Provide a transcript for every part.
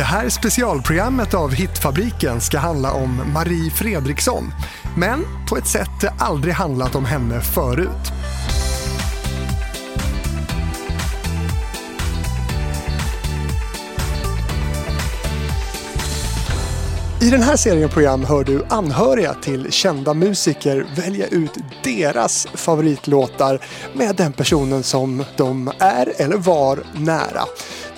Det här specialprogrammet av Hitfabriken ska handla om Marie Fredriksson. Men på ett sätt det aldrig handlat om henne förut. I den här serien program hör du anhöriga till kända musiker välja ut deras favoritlåtar med den personen som de är eller var nära.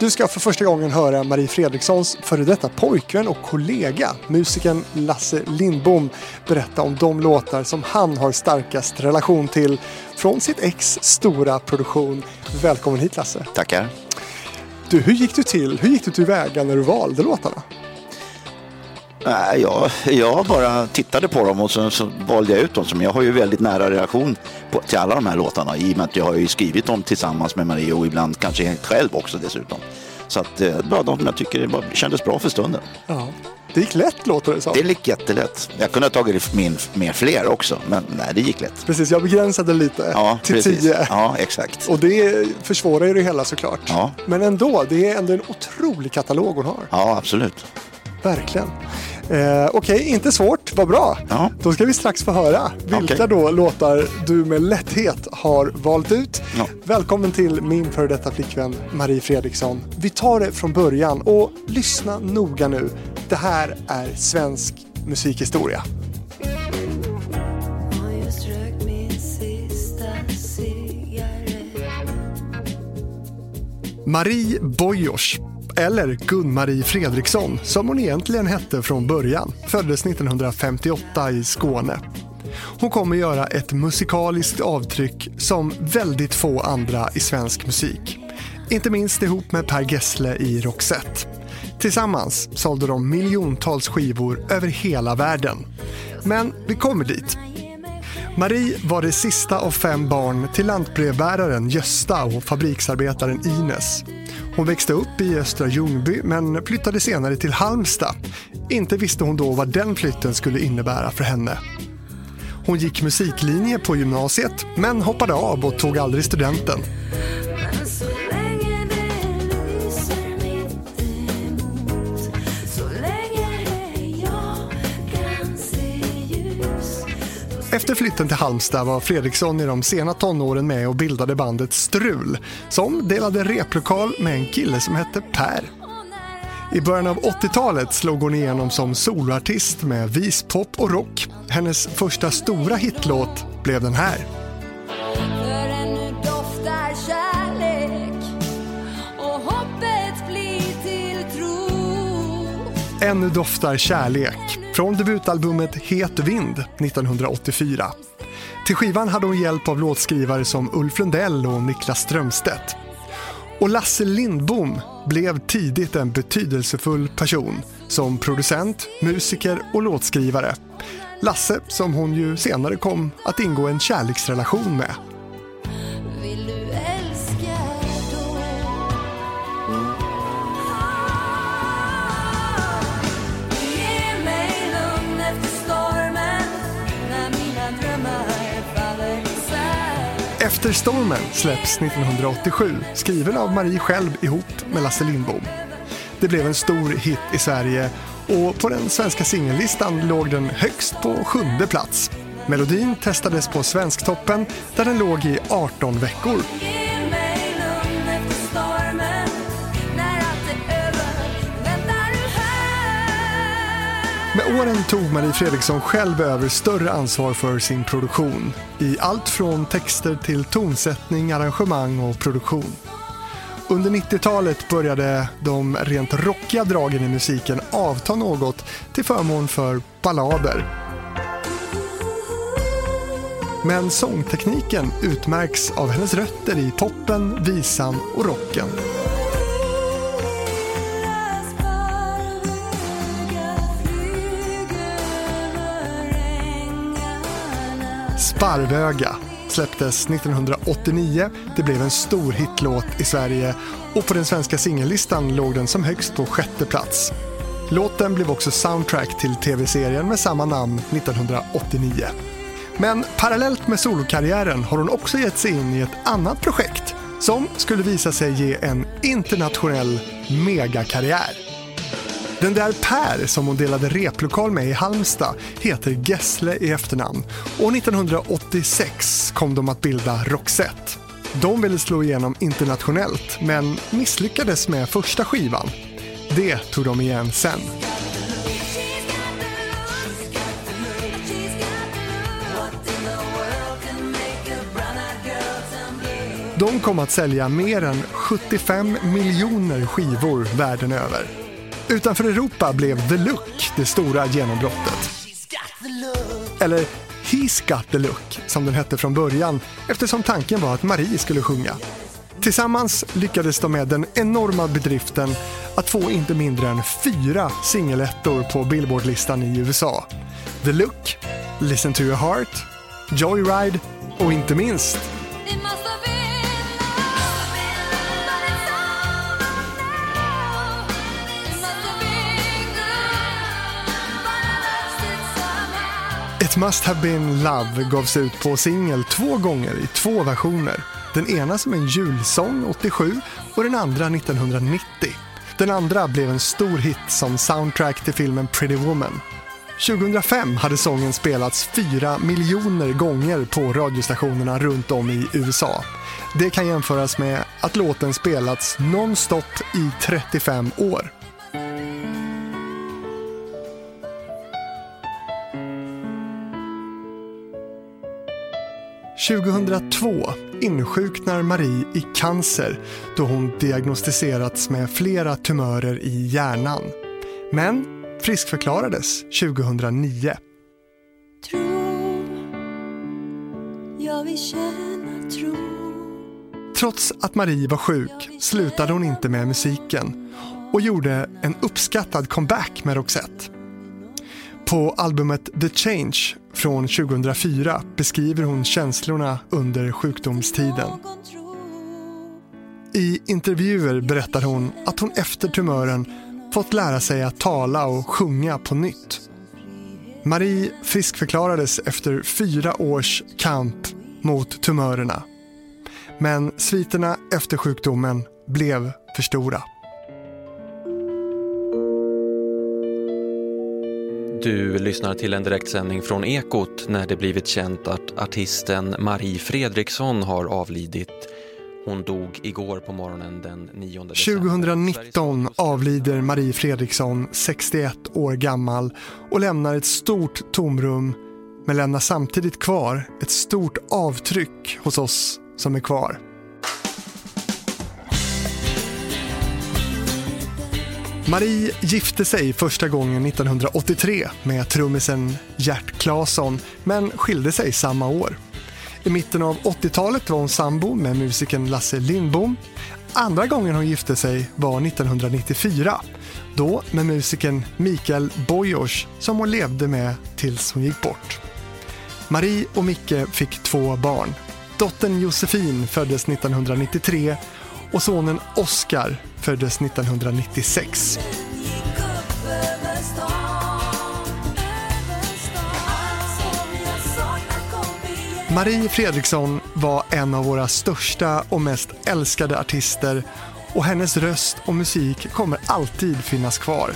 Du ska för första gången höra Marie Fredrikssons före detta pojkvän och kollega, musikern Lasse Lindbom, berätta om de låtar som han har starkast relation till från sitt ex stora produktion. Välkommen hit Lasse! Tackar! Du, hur gick du till? Hur gick du tillväga när du valde låtarna? Nej, jag, jag bara tittade på dem och så, så valde jag ut dem. Som jag har ju väldigt nära relation på, till alla de här låtarna i och med att jag har ju skrivit dem tillsammans med Marie och ibland kanske helt själv också dessutom. Så att eh, bara de som jag tycker bara kändes bra för stunden. Ja. Det gick lätt låter det som. Det gick jättelätt. Jag kunde ha tagit min, med fler också, men nej, det gick lätt. Precis, jag begränsade lite ja, till precis. tio. Ja, exakt. Och det försvårar ju det hela såklart. Ja. Men ändå, det är ändå en otrolig katalog hon har. Ja, absolut. Verkligen. Eh, Okej, okay, inte svårt. Vad bra. Ja. Då ska vi strax få höra vilka Okej. då låtar du med lätthet har valt ut. Ja. Välkommen till min före detta flickvän Marie Fredriksson. Vi tar det från början och lyssna noga nu. Det här är svensk musikhistoria. Marie Boyos, eller Gun-Marie Fredriksson som hon egentligen hette från början, föddes 1958 i Skåne. Hon kommer göra ett musikaliskt avtryck som väldigt få andra i svensk musik. Inte minst ihop med Per Gessle i Roxette. Tillsammans sålde de miljontals skivor över hela världen. Men vi kommer dit. Marie var det sista av fem barn till lantbrevbäraren Gösta och fabriksarbetaren Ines. Hon växte upp i Östra Ljungby men flyttade senare till Halmstad. Inte visste hon då vad den flytten skulle innebära för henne. Hon gick musiklinje på gymnasiet men hoppade av och tog aldrig studenten. Efter flytten till Halmstad var Fredriksson i de sena tonåren med och bildade bandet Strul som delade replokal med en kille som hette Per. I början av 80-talet slog hon igenom som soloartist med vispop och rock. Hennes första stora hitlåt blev den här. Ännu doftar kärlek från debutalbumet Het vind 1984. Till skivan hade hon hjälp av låtskrivare som Ulf Lundell och Niklas Strömstedt. Och Lasse Lindbom blev tidigt en betydelsefull person som producent, musiker och låtskrivare. Lasse som hon ju senare kom att ingå en kärleksrelation med. Efter stormen släpps 1987, skriven av Marie själv ihop med Lasse Lindbom. Det blev en stor hit i Sverige och på den svenska singellistan låg den högst på sjunde plats. Melodin testades på Svensktoppen där den låg i 18 veckor. Åren tog Marie Fredriksson själv över större ansvar för sin produktion. I allt från texter till tonsättning, arrangemang och produktion. Under 90-talet började de rent rockiga dragen i musiken avta något till förmån för ballader. Men sångtekniken utmärks av hennes rötter i poppen, visan och rocken. Sparvöga släpptes 1989. Det blev en stor hitlåt i Sverige och på den svenska singellistan låg den som högst på sjätte plats. Låten blev också soundtrack till tv-serien med samma namn 1989. Men parallellt med solokarriären har hon också gett sig in i ett annat projekt som skulle visa sig ge en internationell megakarriär. Den där Per som hon delade replokal med i Halmstad heter Gessle i efternamn År 1986 kom de att bilda Roxette. De ville slå igenom internationellt men misslyckades med första skivan. Det tog de igen sen. De kom att sälja mer än 75 miljoner skivor världen över. Utanför Europa blev The Look det stora genombrottet. Eller He's Got The Look, som den hette från början eftersom tanken var att Marie skulle sjunga. Tillsammans lyckades de med den enorma bedriften att få inte mindre än fyra singelettor på Billboardlistan i USA. The Look, Listen to your heart, Joyride och inte minst It must have been love gavs ut på singel två gånger i två versioner. Den ena som en julsång 87 och den andra 1990. Den andra blev en stor hit som soundtrack till filmen Pretty Woman. 2005 hade sången spelats 4 miljoner gånger på radiostationerna runt om i USA. Det kan jämföras med att låten spelats nonstop i 35 år. –2002 insjuknar Marie i cancer då hon diagnostiserats med flera tumörer i hjärnan. Men friskförklarades 2009. Tro, jag vill känna tro. Trots att Marie var sjuk slutade hon inte med musiken och gjorde en uppskattad comeback med Roxette. På albumet The Change från 2004 beskriver hon känslorna under sjukdomstiden. I intervjuer berättar hon att hon efter tumören fått lära sig att tala och sjunga på nytt. Marie friskförklarades efter fyra års kamp mot tumörerna. Men sviterna efter sjukdomen blev för stora. Du lyssnar till en direktsändning från Ekot när det blivit känt att artisten Marie Fredriksson har avlidit. Hon dog igår på morgonen den 9 december. 2019 avlider Marie Fredriksson, 61 år gammal och lämnar ett stort tomrum men lämnar samtidigt kvar ett stort avtryck hos oss som är kvar. Marie gifte sig första gången 1983 med trummisen Gert Claesson men skilde sig samma år. I mitten av 80-talet var hon sambo med musikern Lasse Lindbom. Andra gången hon gifte sig var 1994. Då med musikern Mikael Boyos som hon levde med tills hon gick bort. Marie och Micke fick två barn. Dottern Josefin föddes 1993 och sonen Oscar föddes 1996. Marie Fredriksson var en av våra största och mest älskade artister och hennes röst och musik kommer alltid finnas kvar.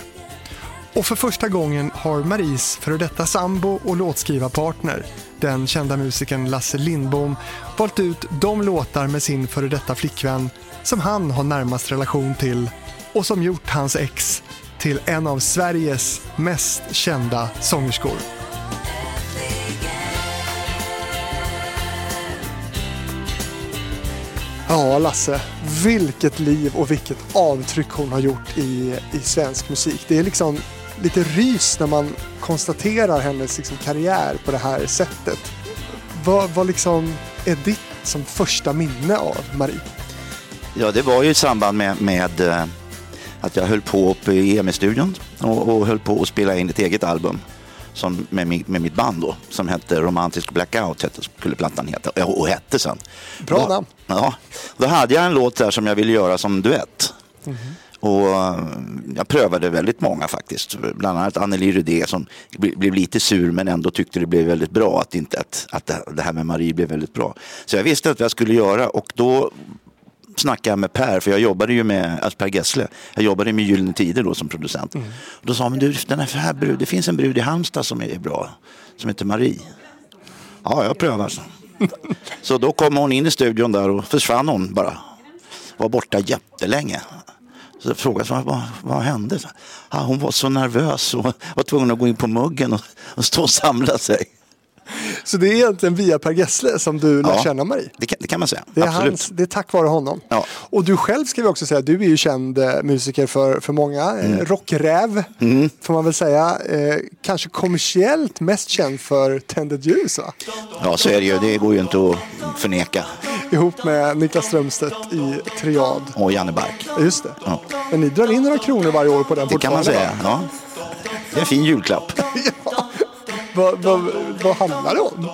Och för första gången har Maries före detta sambo och låtskrivarpartner, den kända musikern Lasse Lindbom, valt ut de låtar med sin före detta flickvän som han har närmast relation till och som gjort hans ex till en av Sveriges mest kända sångerskor. Ja, Lasse. Vilket liv och vilket avtryck hon har gjort i, i svensk musik. Det är liksom lite rys när man konstaterar hennes liksom, karriär på det här sättet. Vad, vad liksom är ditt som första minne av Marie? Ja, det var ju i samband med, med eh, att jag höll på uppe i EMI-studion och, och höll på att spela in ett eget album som, med, mi- med mitt band då, som hette Romantisk Blackout, hette, skulle plattan heta, och hette sen. Bra då, namn. Ja, då hade jag en låt där som jag ville göra som duett. Och eh, jag prövade väldigt många faktiskt. Bland annat Anneli Rudé som bl- blev lite sur men ändå tyckte det blev väldigt bra att, inte, att, att det- här med Marie blev väldigt bra. Så jag visste att jag skulle göra och då snackade jag med Per, för jag jobbade ju med, alltså Per Gessle, jag jobbade med Gyllene Tider då som producent. Då sa han, men du, den här brud, det finns en brud i Halmstad som är bra, som heter Marie. Ja, jag prövar. Så. så då kom hon in i studion där och försvann hon bara. Var borta jättelänge. Så jag frågade jag, vad, vad hände? Ja, hon var så nervös och var tvungen att gå in på muggen och, och stå och samla sig. Så det är egentligen via Per Gessle som du lär Ja, känna Marie? Det kan, det kan man säga. Det är, Absolut. hans, det är tack vare honom. Ja. Och du själv ska vi också säga, du är ju känd eh, musiker för, för många. Mm. Rockräv, får man väl säga. Eh, kanske kommersiellt mest känd för Tändet ljus, va? Ja, så är det ju. Det går ju inte att förneka. Ihop med Niklas Strömstedt i Triad. Och Janne Bark. Ja, Just det. Ja. Men ni drar in några kronor varje år på den Det kan man säga. Ja. Det är en fin julklapp. va? Vad, vad, vad handlar det om?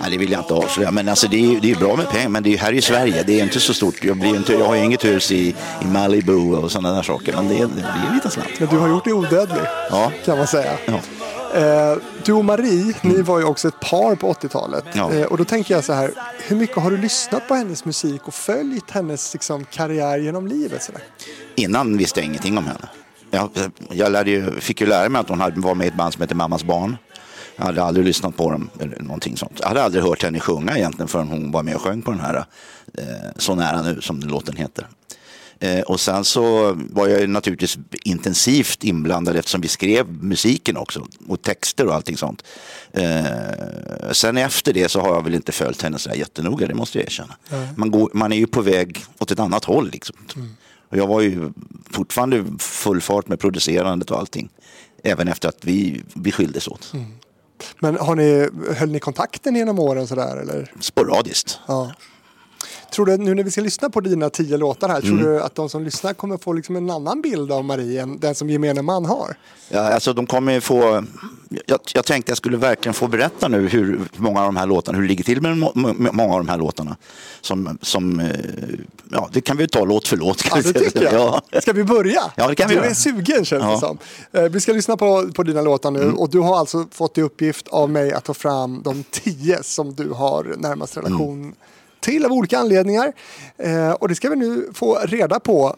Nej, det vill jag inte avslöja. Men alltså, det, är, det är bra med pengar. Men det är, här i Sverige. Det är inte så stort. Jag, blir inte, jag har ju inget hus i, i Malibu och sådana där saker. Men det, det blir lite snabbt. Men du har gjort det odödlig, Ja. kan man säga. Ja. Eh, du och Marie, ni var ju också ett par på 80-talet. Ja. Eh, och då tänker jag så här, hur mycket har du lyssnat på hennes musik och följt hennes liksom, karriär genom livet? Så där? Innan visste jag ingenting om henne. Jag, jag lärde ju, fick ju lära mig att hon var med i ett band som heter Mammas barn. Jag hade aldrig lyssnat på dem eller någonting sånt. Jag hade aldrig hört henne sjunga egentligen förrän hon var med och sjöng på den här eh, Så nära nu som den låten heter. Eh, och sen så var jag ju naturligtvis intensivt inblandad eftersom vi skrev musiken också och texter och allting sånt. Eh, sen efter det så har jag väl inte följt henne så där jättenoga, det måste jag erkänna. Man, går, man är ju på väg åt ett annat håll liksom. Och jag var ju fortfarande full fart med producerandet och allting. Även efter att vi, vi skildes åt. Men har ni, höll ni kontakten genom åren sådär eller? Sporadiskt. Ja. Tror du, nu när vi ska lyssna på dina tio låtar här, Mm. tror du att de som lyssnar kommer få liksom en annan bild av Marie än den som gemene man har? Ja, alltså de kommer få... Jag, jag tänkte jag skulle verkligen få berätta nu hur många av de här låtarna, hur det ligger till med, med många av de här låtarna. Som, som, eh, ja, det kan vi ta låt för låt. Kan Ja, det vi säga. tycker jag. Ja. Ska vi börja? Ja, det kan vi du göra. är sugen känns det Ja. som. Eh, Vi ska lyssna på, på dina låtar nu Mm. och du har alltså fått i uppgift av mig att ta fram de tio som du har närmast relation Mm. Till av olika anledningar. Eh, och det ska vi nu få reda på.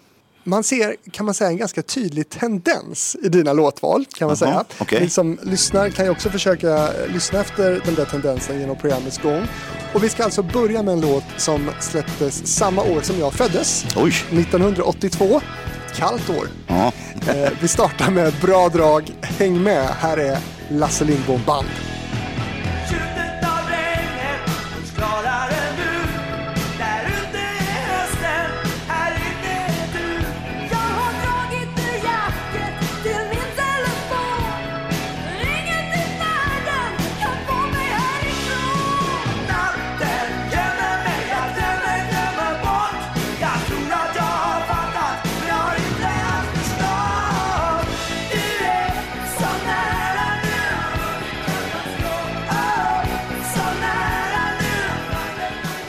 Man ser, kan man säga, en ganska tydlig tendens i dina låtval, kan man Jaha, säga. okej. Ni som lyssnar kan ju också försöka eh, lyssna efter den där tendensen genom programmets gång. Och vi ska alltså börja med en låt som släpptes samma år som jag föddes. Oj, 1982. Kallt år. ja. Eh, vi startar med ett bra drag. Häng med. Här är Lasse Lindbom Band.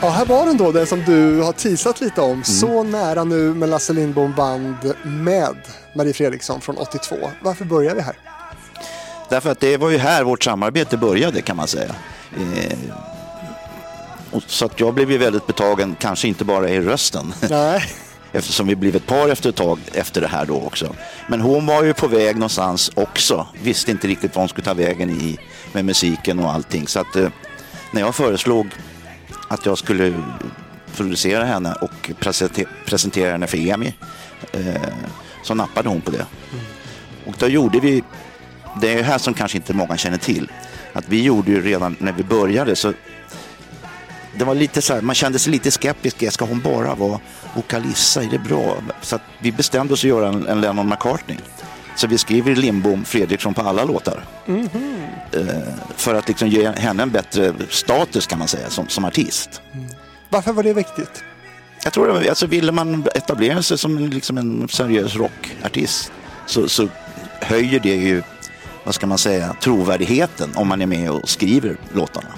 Ja, här var den då, den som du har teasat lite om. Så nära nu med Lasse Lindbom Band med Marie Fredriksson från 82. Varför börjar vi här? Därför att det var ju här vårt samarbete började kan man säga. Eh, och så att jag blev ju väldigt betagen, kanske inte bara i rösten. Nej. Eftersom vi blev ett par efter ett tag efter det här då också. Men hon var ju på väg någonstans också. Visste inte riktigt vad hon skulle ta vägen i med musiken och allting. Så att eh, när jag föreslog att jag skulle producera henne och presentera henne för EMI eh, så nappade hon på det. Och då gjorde vi, det är här som kanske inte många känner till, att vi gjorde ju redan när vi började så det var lite så här, man kände sig lite skeptisk. Ska hon bara vara vokalissa? Är det bra? Så att vi bestämde oss att göra en, en Lennon McCartney. Så vi skriver Lindbom Fredriksson på alla låtar. Eh, för att liksom ge henne en bättre status kan man säga som, som artist. Varför var det viktigt? Jag tror det, alltså ville man etablera sig som en, liksom en seriös rockartist så, så höjer det ju, vad ska man säga, trovärdigheten om man är med och skriver låtarna.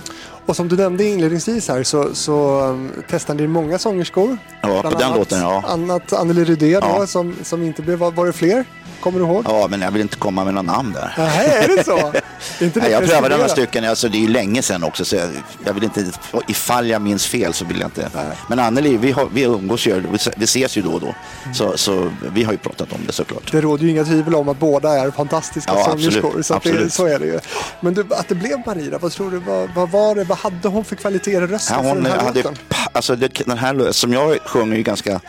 Och som du nämnde inledningsvis här så, så um, testade ni många sångerskor. Ja, på den annat, låten, ja. Annat Anneli Rydén Ja. då, som, som inte blev, var, var det fler? Kommer du ihåg? Ja, men jag vill inte komma med några namn där. Nej, är det så? Inte Nej, jag prövade några stycken, alltså, det är ju länge sedan också. Så jag, jag vill inte, ifall jag minns fel så vill jag inte. Men Anneli, vi, har, vi umgås ju, vi vi ses ju då och då. Mm. Så, så vi har ju pratat om det såklart. Det råder ju inga tvivel om att båda är fantastiska Ja, sångerskor. absolut, Så, att det, absolut. så är det ju. Men du, att det blev Maria, vad tror du, vad, vad var det, hade hon för kvaliteter i rösten Ja, hon den här hade, alltså det, den här som jag sjunger ju ganska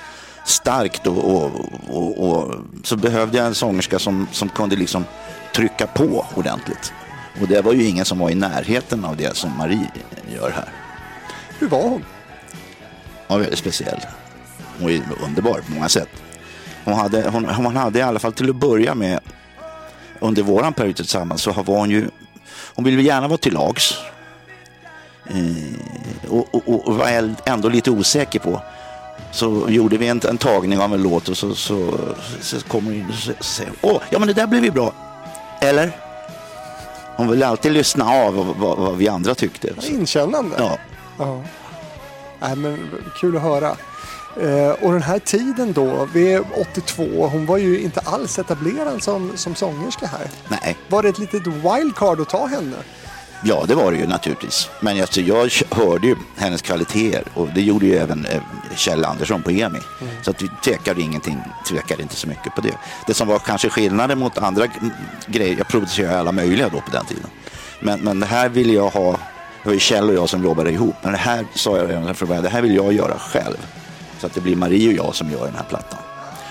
starkt och, och, och, och så behövde jag en sångerska som, som kunde liksom trycka på ordentligt. Och det var ju ingen som var i närheten av det som Marie gör här. Hur var hon? Hon var väldigt speciell. Hon är underbar på många sätt. Hon hade, hon, hon hade i alla fall till att börja med under våran period tillsammans så var hon ju, hon ville gärna vara till lags. Eh, och, och, och, var ändå lite osäker på. Så gjorde vi en, en tagning av en låt och så, så, så kommer hon in och säger åh, ja men det där blev ju bra. Eller? Hon ville alltid lyssna av vad, vad, vad vi andra tyckte. Så, Inkännande? ja. Ja. Nej, men kul att höra. Eh, och den här tiden då, vid 82, hon var ju inte alls etablerad som, som sångerska här. Nej. Var det ett litet wildcard att ta henne? Ja, det var det ju naturligtvis. Men alltså, jag hörde ju hennes kvaliteter och det gjorde ju även eh, Kjell Andersson på EMI. Så att vi tvekade ingenting, tvekade inte så mycket på det. Det som var kanske skillnaden mot andra grejer, jag producerade alla möjliga då på den tiden. Men, men det här ville jag ha, det var ju Kjell och jag som jobbade ihop, men det här sa jag redan från början, det här vill jag göra själv. Så att det blir Marie och jag som gör den här plattan.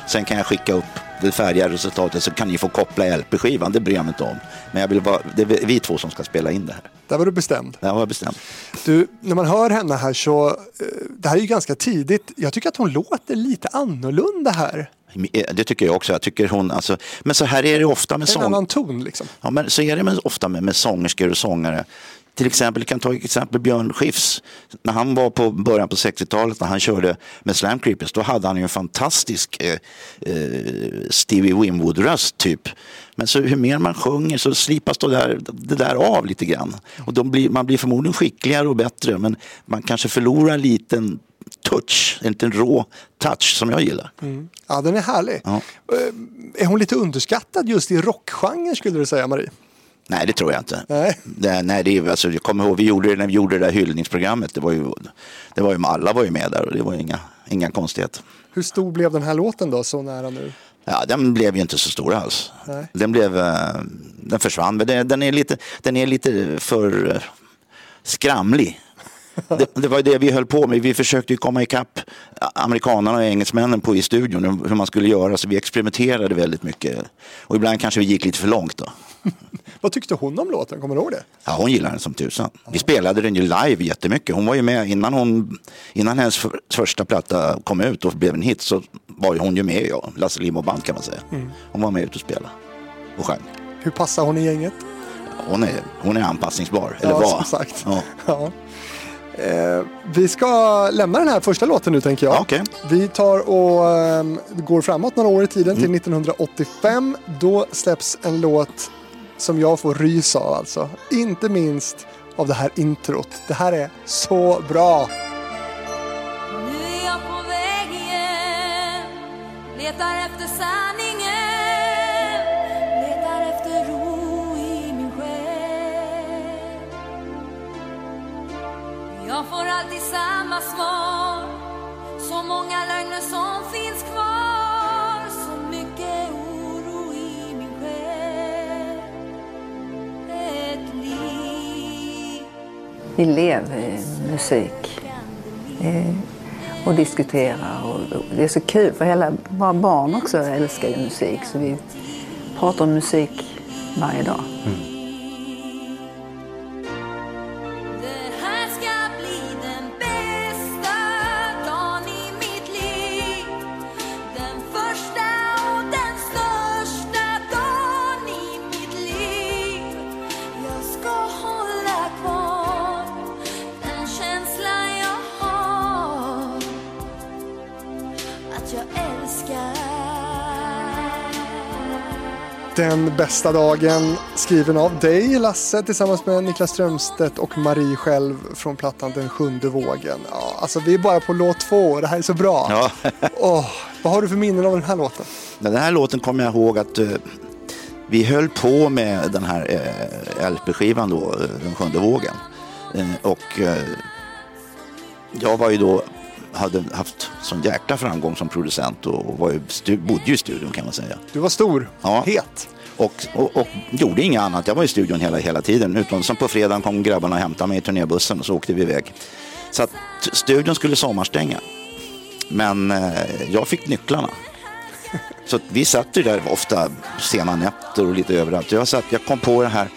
Sen kan jag skicka upp det färdiga resultatet så kan ni få koppla LP-skivan, det bryr jag mig inte om. Men jag vill vara, det är vi två som ska spela in det här. Där var du bestämd. Det har jag bestämt. Du, när man hör henne här så, eh, det här är ju ganska tidigt. Jag tycker att hon låter lite annorlunda här. Det tycker jag också. Jag tycker hon, alltså, men så här är det ofta med En sång. annan ton liksom. Ja, men så är det med, ofta med, med sångerskor och sångare. Till exempel, kan ta exempel Björn Skifs. När han var på början på 60-talet, när han körde med Slam Creepers, då hade han ju en fantastisk eh, eh, Stevie Winwood-röst typ. Men så hur mer man sjunger så slipas det där, det där av lite grann. Och blir, man blir förmodligen skickligare och bättre, men man kanske förlorar en liten touch, en liten rå touch som jag gillar. Ja, den är härlig. Ja. Eh, Är hon lite underskattad just i rockgenren skulle du säga Marie? Nej, det tror jag inte. Nej. Det, nej, det, är- alltså, jag kommer ihåg, vi gjorde det när vi gjorde det där hyllningsprogrammet. Det var ju, det var ju, alla var ju med där och det var inga, inga konstigheter. Hur stor blev den här låten då, så nära nu? Ja, den blev ju inte så stor alls. Nej. Den, blev, eh, den försvann, men den, är lite, den är lite för eh, skramlig. Det, det var ju det vi höll på med. Vi försökte ju komma ikapp amerikanerna och engelsmännen på i studion hur man skulle göra. Så vi experimenterade väldigt mycket. Och ibland kanske vi gick lite för långt då. Vad tyckte hon om låten? Kommer du ihåg det? Ja, hon gillar den som tusan. Vi spelade den ju live jättemycket. Hon var ju med innan, hon, innan hennes för, första platta kom ut och blev en hit så var ju hon ju med ja, Lasse Limo Band kan man säga. Hon var med ut och spelade och sjöng. Hur passar hon i gänget? Hon är, hon är anpassningsbar, eller ja, var. som sagt. Ja. Ja. Eh, vi ska lämna den här första låten nu tänker jag. Ja, okej. Vi tar och ehm, går framåt några år i tiden Mm. till 1985. Då släpps en låt som jag får rys av alltså. Inte minst av det här introt. Det här är så bra. Nu är jag på väg igen Letar efter sanningen Letar efter ro i min själ Jag får alltid samma svar Så många lögner som finns Vi lever musik eh, och diskuterar. Och, det är så kul för hela våra barn också älskar ju musik så vi pratar om musik varje dag. Mm. Den bästa dagen skriven av dig Lasse tillsammans med Niklas Strömstedt och Marie själv från plattan Den sjunde vågen. Ja, alltså vi är bara på låt två och det här är så bra. Ja. Åh, vad har du för minnen av den här låten? Den här låten kommer jag ihåg att eh, vi höll på med den här eh, LP-skivan då, eh, Den sjunde vågen. Och jag var ju då, hade haft sån jäkla framgång som producent och var ju, bodde ju i studion kan man säga. Du var stor, Ja. het. Och, och, och gjorde inget annat. Jag var i studion hela, hela tiden. Utom som på fredagen kom grabbarna och hämtade mig i turnébussen och så åkte vi iväg. Så att studion skulle sommarstänga. Men eh, jag fick nycklarna. Så att vi satt ju där ofta sena nätter och lite överallt. Jag, satt, jag kom på den här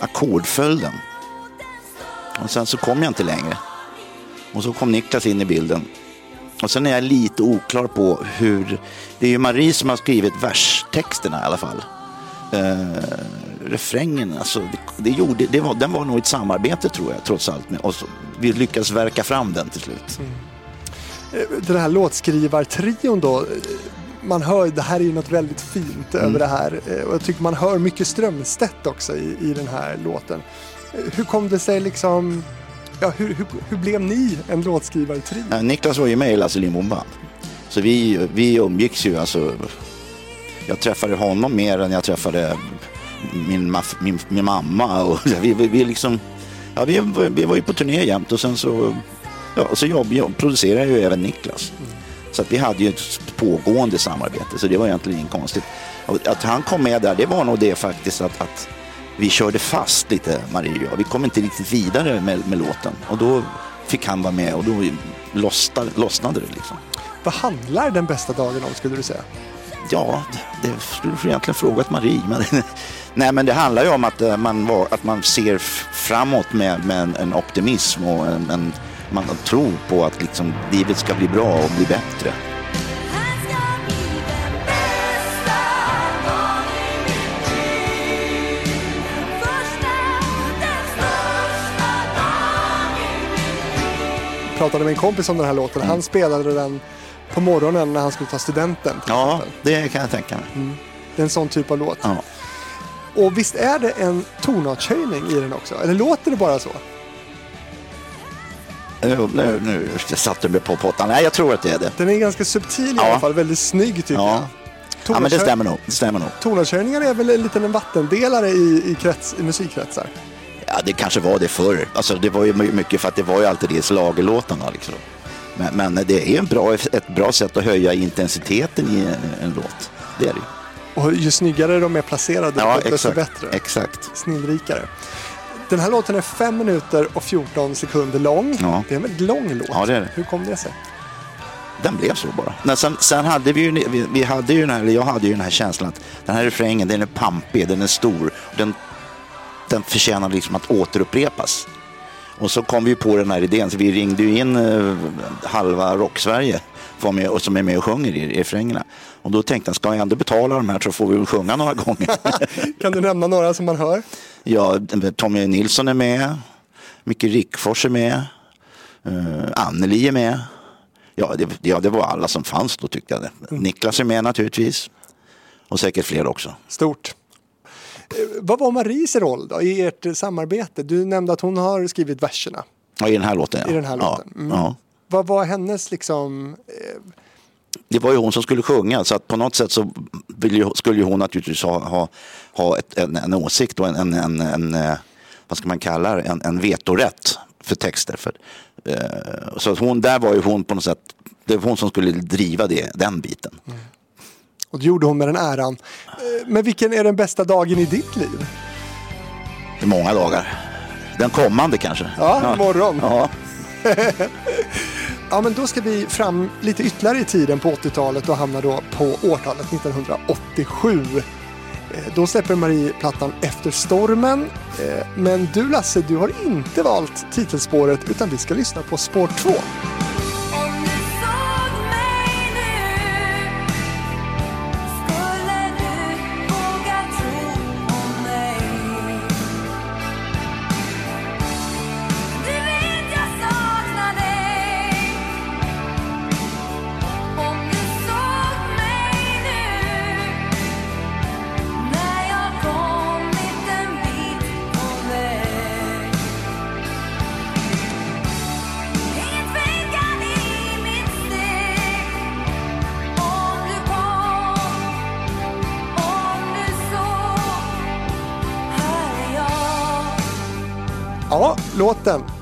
ackordföljden. Och sen så kom jag inte längre. Och så kom Niklas in i bilden. Och sen är jag lite oklar på hur... Det är ju Marie som har skrivit verstexterna i alla fall. Eh, refrängen, alltså, det, det gjorde, det var, den var nog ett samarbete tror jag, trots allt. med- Och så, vi lyckades verka fram den till slut. Eh, Den här låtskrivartrion då. eh, Man hör, det här är ju något väldigt fint Mm. över det här. Eh, Och jag tycker man hör mycket Strömstedt också i, i den här låten. Hur kom det sig liksom... Ja, hur, hur, hur blev ni en låtskrivartrio? Niklas var ju med i Lasse Lindbom. Så vi, vi umgicks ju. Alltså, jag träffade honom mer än jag träffade min, maf, min, min mamma. Och, vi, vi, vi, liksom, ja, vi, vi var ju på turné jämt och sen så, ja, så jobb, jag producerade ju även Niklas. Så att vi hade ju ett pågående samarbete, så det var egentligen inget konstigt. Att han kom med där, det var nog det faktiskt att, att vi körde fast lite, Marie och jag. Vi kom inte riktigt vidare med, med låten. Och då fick han vara med och då lossnade, lossnade det liksom. Vad handlar den bästa dagen om skulle du säga? Ja, det det skulle du egentligen frågat Marie. Men, nej, men det handlar ju om att eh, man, var, att man ser framåt med, med en, en optimism och en, en, man tror på att liksom, livet ska bli bra och bli bättre. Jag pratade med en kompis om den här låten. Han spelade den på morgonen när han skulle ta studenten. Ja, det kan jag tänka mig. Det är en sån typ av låt. Ja. Och visst är det en tonartshöjning i den också? Eller låter det bara så? Nu, nu, nu satte du mig på pottan. Nej, jag tror att det är det. Den är ganska subtil i Ja. alla fall, väldigt snygg tycker Ja. jag. Ja, men det stämmer nog. Det stämmer nog. Tonartshöjningar är väl en liten vattendelare i, i, krets, i musikkretsar? Ja, det kanske var det förr. Alltså, det var ju my- mycket för att det var ju alltid det i slagerlåtarna. Liksom. Men, men det är en bra, ett bra sätt att höja intensiteten i en, en låt. Det är det. Och ju snyggare de är placerade, Ja, desto exakt. bättre. Exakt. Snillrikare. Den här låten är 5 minuter och 14 sekunder lång. Ja. Det är en väldigt lång låt. Ja, det det. Hur kom det sig? Den blev så bara. Men sen, sen hade vi ju, vi, vi hade ju den här, eller jag hade ju den här känslan att den här refrängen, den är pampig, den är stor. Den, den förtjänar liksom att återupprepas. Och så kom vi på den här idén, så vi ringde ju in eh, halva Rock-Sverige var med, och som är med och sjunger i, refrängerna. Och då tänkte jag, ska jag ändå betala de här så får vi väl sjunga några gånger. Kan du nämna några som man hör? ja, Tommy Nilsson är med, Micke Rickfors är med, uh, Anneli är med. Ja det, ja, det var alla som fanns då tyckte jag. Det. Niklas är med naturligtvis. Och säkert fler också. Stort. Eh, Vad var Maries roll då i ert samarbete? Du nämnde att hon har skrivit verserna. Ja, I den här låten ja. I den här låten. Mm. ja. Vad var hennes liksom... eh, Det var ju hon som skulle sjunga så att på något sätt så ju, skulle ju hon naturligtvis ha, ha, ha ett, en, en åsikt och en, en, en, en, eh, vad ska man kalla det, en, en vetorätt för texter. För, eh, så att hon, där var ju hon på något sätt, det var hon som skulle driva det, den biten. Och det gjorde hon med den äran. Eh, Men vilken är den bästa dagen i ditt liv? I många dagar. Den kommande kanske. Ja, imorgon. Ja. Ja, men då ska vi fram lite ytterligare i tiden på 80-talet och hamnar då på årtalet 1987. Eh, Då släpper Marie plattan Efter stormen. Eh, Men du Lasse, du har inte valt titelspåret utan vi ska lyssna på spår 2.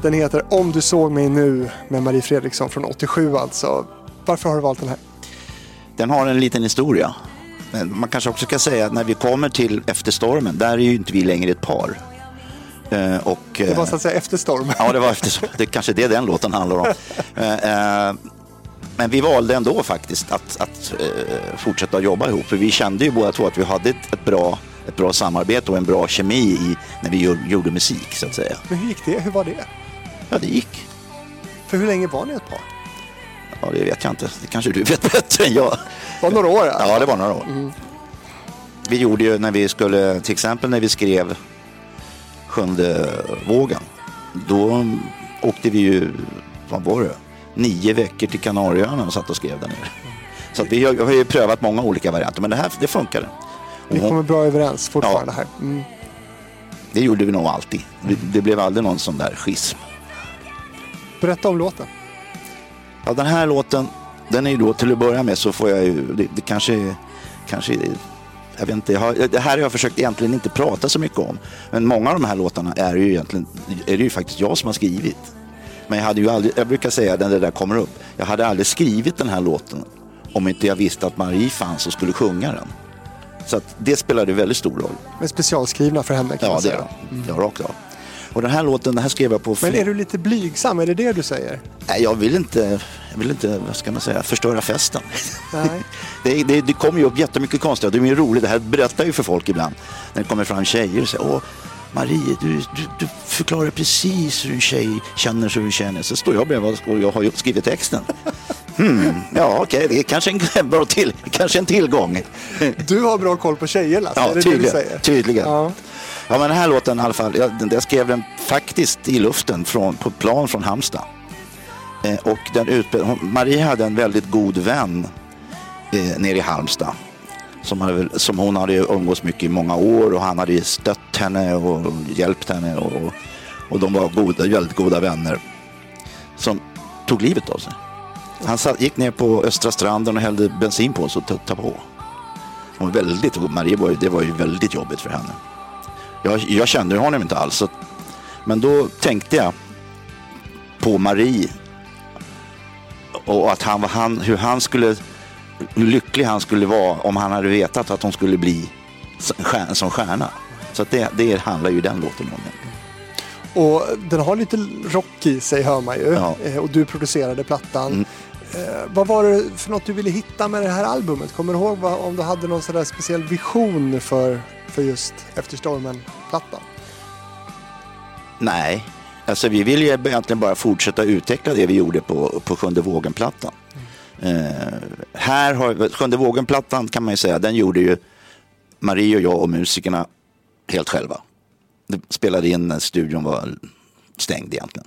Den heter Om du såg mig nu med Marie Fredriksson från 87 alltså. Varför har du valt den här? Den har en liten historia. Men man kanske också ska säga att när vi kommer till Efter stormen, där är ju inte vi längre ett par. Eh, och, Det var eh, så att säga efter stormen. Ja, det var efter, det är kanske det den låten handlar om. Eh, Men vi valde ändå faktiskt att, att fortsätta jobba ihop. För vi kände ju båda två att vi hade ett, ett, bra, ett bra samarbete och en bra kemi i, när vi gjorde musik så att säga. Men hur gick det? Hur var det? Ja, det gick. För hur länge var ni ett par? Ja, det vet jag inte. Det kanske du vet bättre än jag. Det var några år? alltså. Ja, det var några år. Vi gjorde ju när vi skulle, till exempel när vi skrev Sjunde vågen. Då åkte vi ju, vad var det, nio veckor till Kanarieöarna och satt och skrev där nere. Så vi har, vi har ju prövat många olika varianter, men det här det funkade. Hon- kommer bra överens fortfarande här. Mm. Det gjorde vi nog alltid. Vi- Det blev aldrig någon sån där schism. Berätta om låten. Ja, den här låten, den är ju då till att börja med så får jag ju, det, det kanske, kanske, jag vet inte, jag har, det här har jag försökt egentligen inte prata så mycket om. Men många av de här låtarna är ju egentligen, är det ju faktiskt jag som har skrivit. Men jag hade ju aldrig, jag brukar säga när det där kommer upp, jag hade aldrig skrivit den här låten om inte jag visste att Marie fanns och skulle sjunga den. Så att det spelade väldigt stor roll. Men specialskrivna för henne kan Ja, man det är säga. det. Ja, rakt av. Och den här låten, den här skrev jag på... Men är du lite blygsam? Är det det du säger? Nej, jag vill inte, jag vill inte, vad ska man säga, förstöra festen. Nej. Det, det, det kommer ju upp jättemycket konstiga, det är ju roligt, det här berättar ju för folk ibland. När det kommer fram tjejer och säger, åh Marie, du, du, du förklarar precis hur en tjej känner så hur du känner. Så står jag bredvid och jag har skrivit texten. Hmm, ja okej, det är kanske en, bra till, kanske en tillgång. Du har bra koll på tjejer Lasse, Ja, det det tydligen. säger? tydligen. Ja. Ja, men den här låten i alla fall, jag, den, jag skrev den faktiskt i luften från, på plan från Halmstad. Eh, och den utbe- hon, Marie hade en väldigt god vän eh, nere i Halmstad. Som, hade, som hon hade umgås mycket i många år och han hade stött henne och hjälpt henne. Och, och de var goda, väldigt goda vänner. Som tog livet av sig. Han satt, gick ner på Östra stranden och hällde bensin på oss och tuttade på. Hon var väldigt, Marie var ju, det var ju väldigt jobbigt för henne. Jag, jag kände honom inte alls. Så, men då tänkte jag på Marie. Och att han, han, hur han skulle, hur lycklig han skulle vara om han hade vetat att hon skulle bli s- stjär- som stjärna. Så det, det handlar ju den låten om. Och den har lite rock i sig hör man ju. Ja. Eh, Och du producerade plattan. Mm. Eh, vad var det för något du ville hitta med det här albumet? Kommer du ihåg vad, om du hade någon sån där speciell vision för, för just Efter stormen-plattan? Nej, alltså vi vill ju egentligen bara fortsätta utveckla det vi gjorde på, på Sjunde vågen-plattan. Eh, här har, Sjunde vågen-plattan kan man ju säga, den gjorde ju Marie och jag och musikerna helt själva. Det spelade in när studion var stängd egentligen.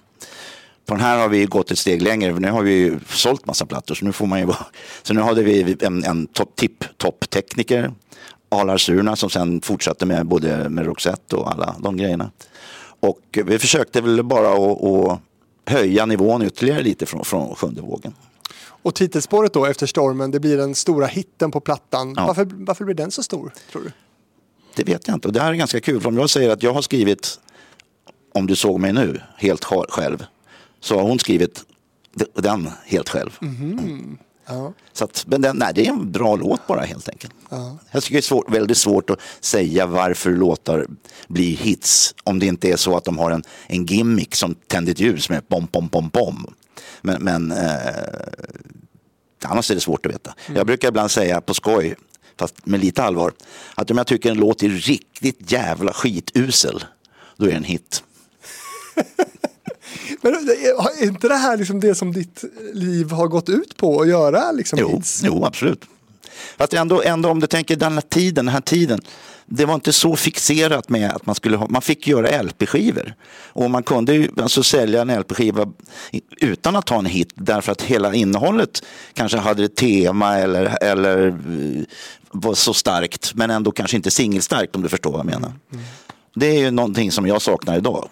På den här har vi gått ett steg längre, för nu har vi ju sålt massa plattor. Så nu får man ju vara... Så nu hade vi en, en topp, Alar Surna, som sen fortsatte med både med Roxette och alla de grejerna. Och vi försökte väl bara att, att höja nivån ytterligare lite från, från sjunde vågen. Och titelspåret då, Efter stormen, det blir den stora hitten på plattan. Ja. Varför, varför blir den så stor, tror du? Det vet jag inte. Och det här är ganska kul. För om jag säger att jag har skrivit Om du såg mig nu helt sj- själv. Så har hon skrivit den helt själv. Ja. Så att, men den, nej, det är en bra låt bara helt enkelt. Jag tycker det är svårt, väldigt svårt att säga varför låtar blir hits. Om det inte är så att de har en, en gimmick som tänder ett ljus med bom, bom, bom, bom. Men, men eh, annars är det svårt att veta. Jag brukar ibland säga på skoj, fast med lite allvar, att om jag tycker en låt är riktigt jävla skitusel, då är det en hit. Men är är inte det här liksom det som ditt liv har gått ut på att göra liksom Jo, jo absolut. Fast ändå, ändå om du tänker den här tiden, den här tiden. Det var inte så fixerat med att man skulle ha, man fick göra LP-skivor. Och man kunde ju alltså sälja en LP-skiva utan att ha en hit därför att hela innehållet kanske hade ett tema eller, eller eh, var så starkt men ändå kanske inte singelstarkt om du förstår vad jag menar. Det är ju någonting som jag saknar idag.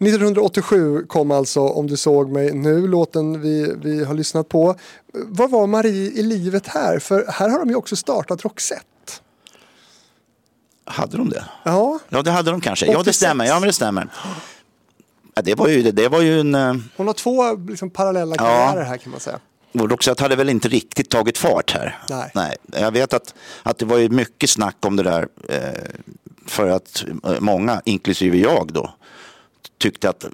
1987 kom alltså Om du såg mig nu, låten vi, vi har lyssnat på. Vad var Marie i livet här? För här har de ju också startat Roxette. Hade de det? Ja, Ja, det hade de kanske. Ja, det 86. stämmer. Ja, men det stämmer. Ja, det, var ju, det var ju en... eh, hon har två liksom, parallella karriärer här kan man säga. Och Roxette hade väl inte riktigt tagit fart här. Nej. Jag vet att, att det var ju mycket snack om det där eh, för att eh, många, inklusive jag då, tyckte att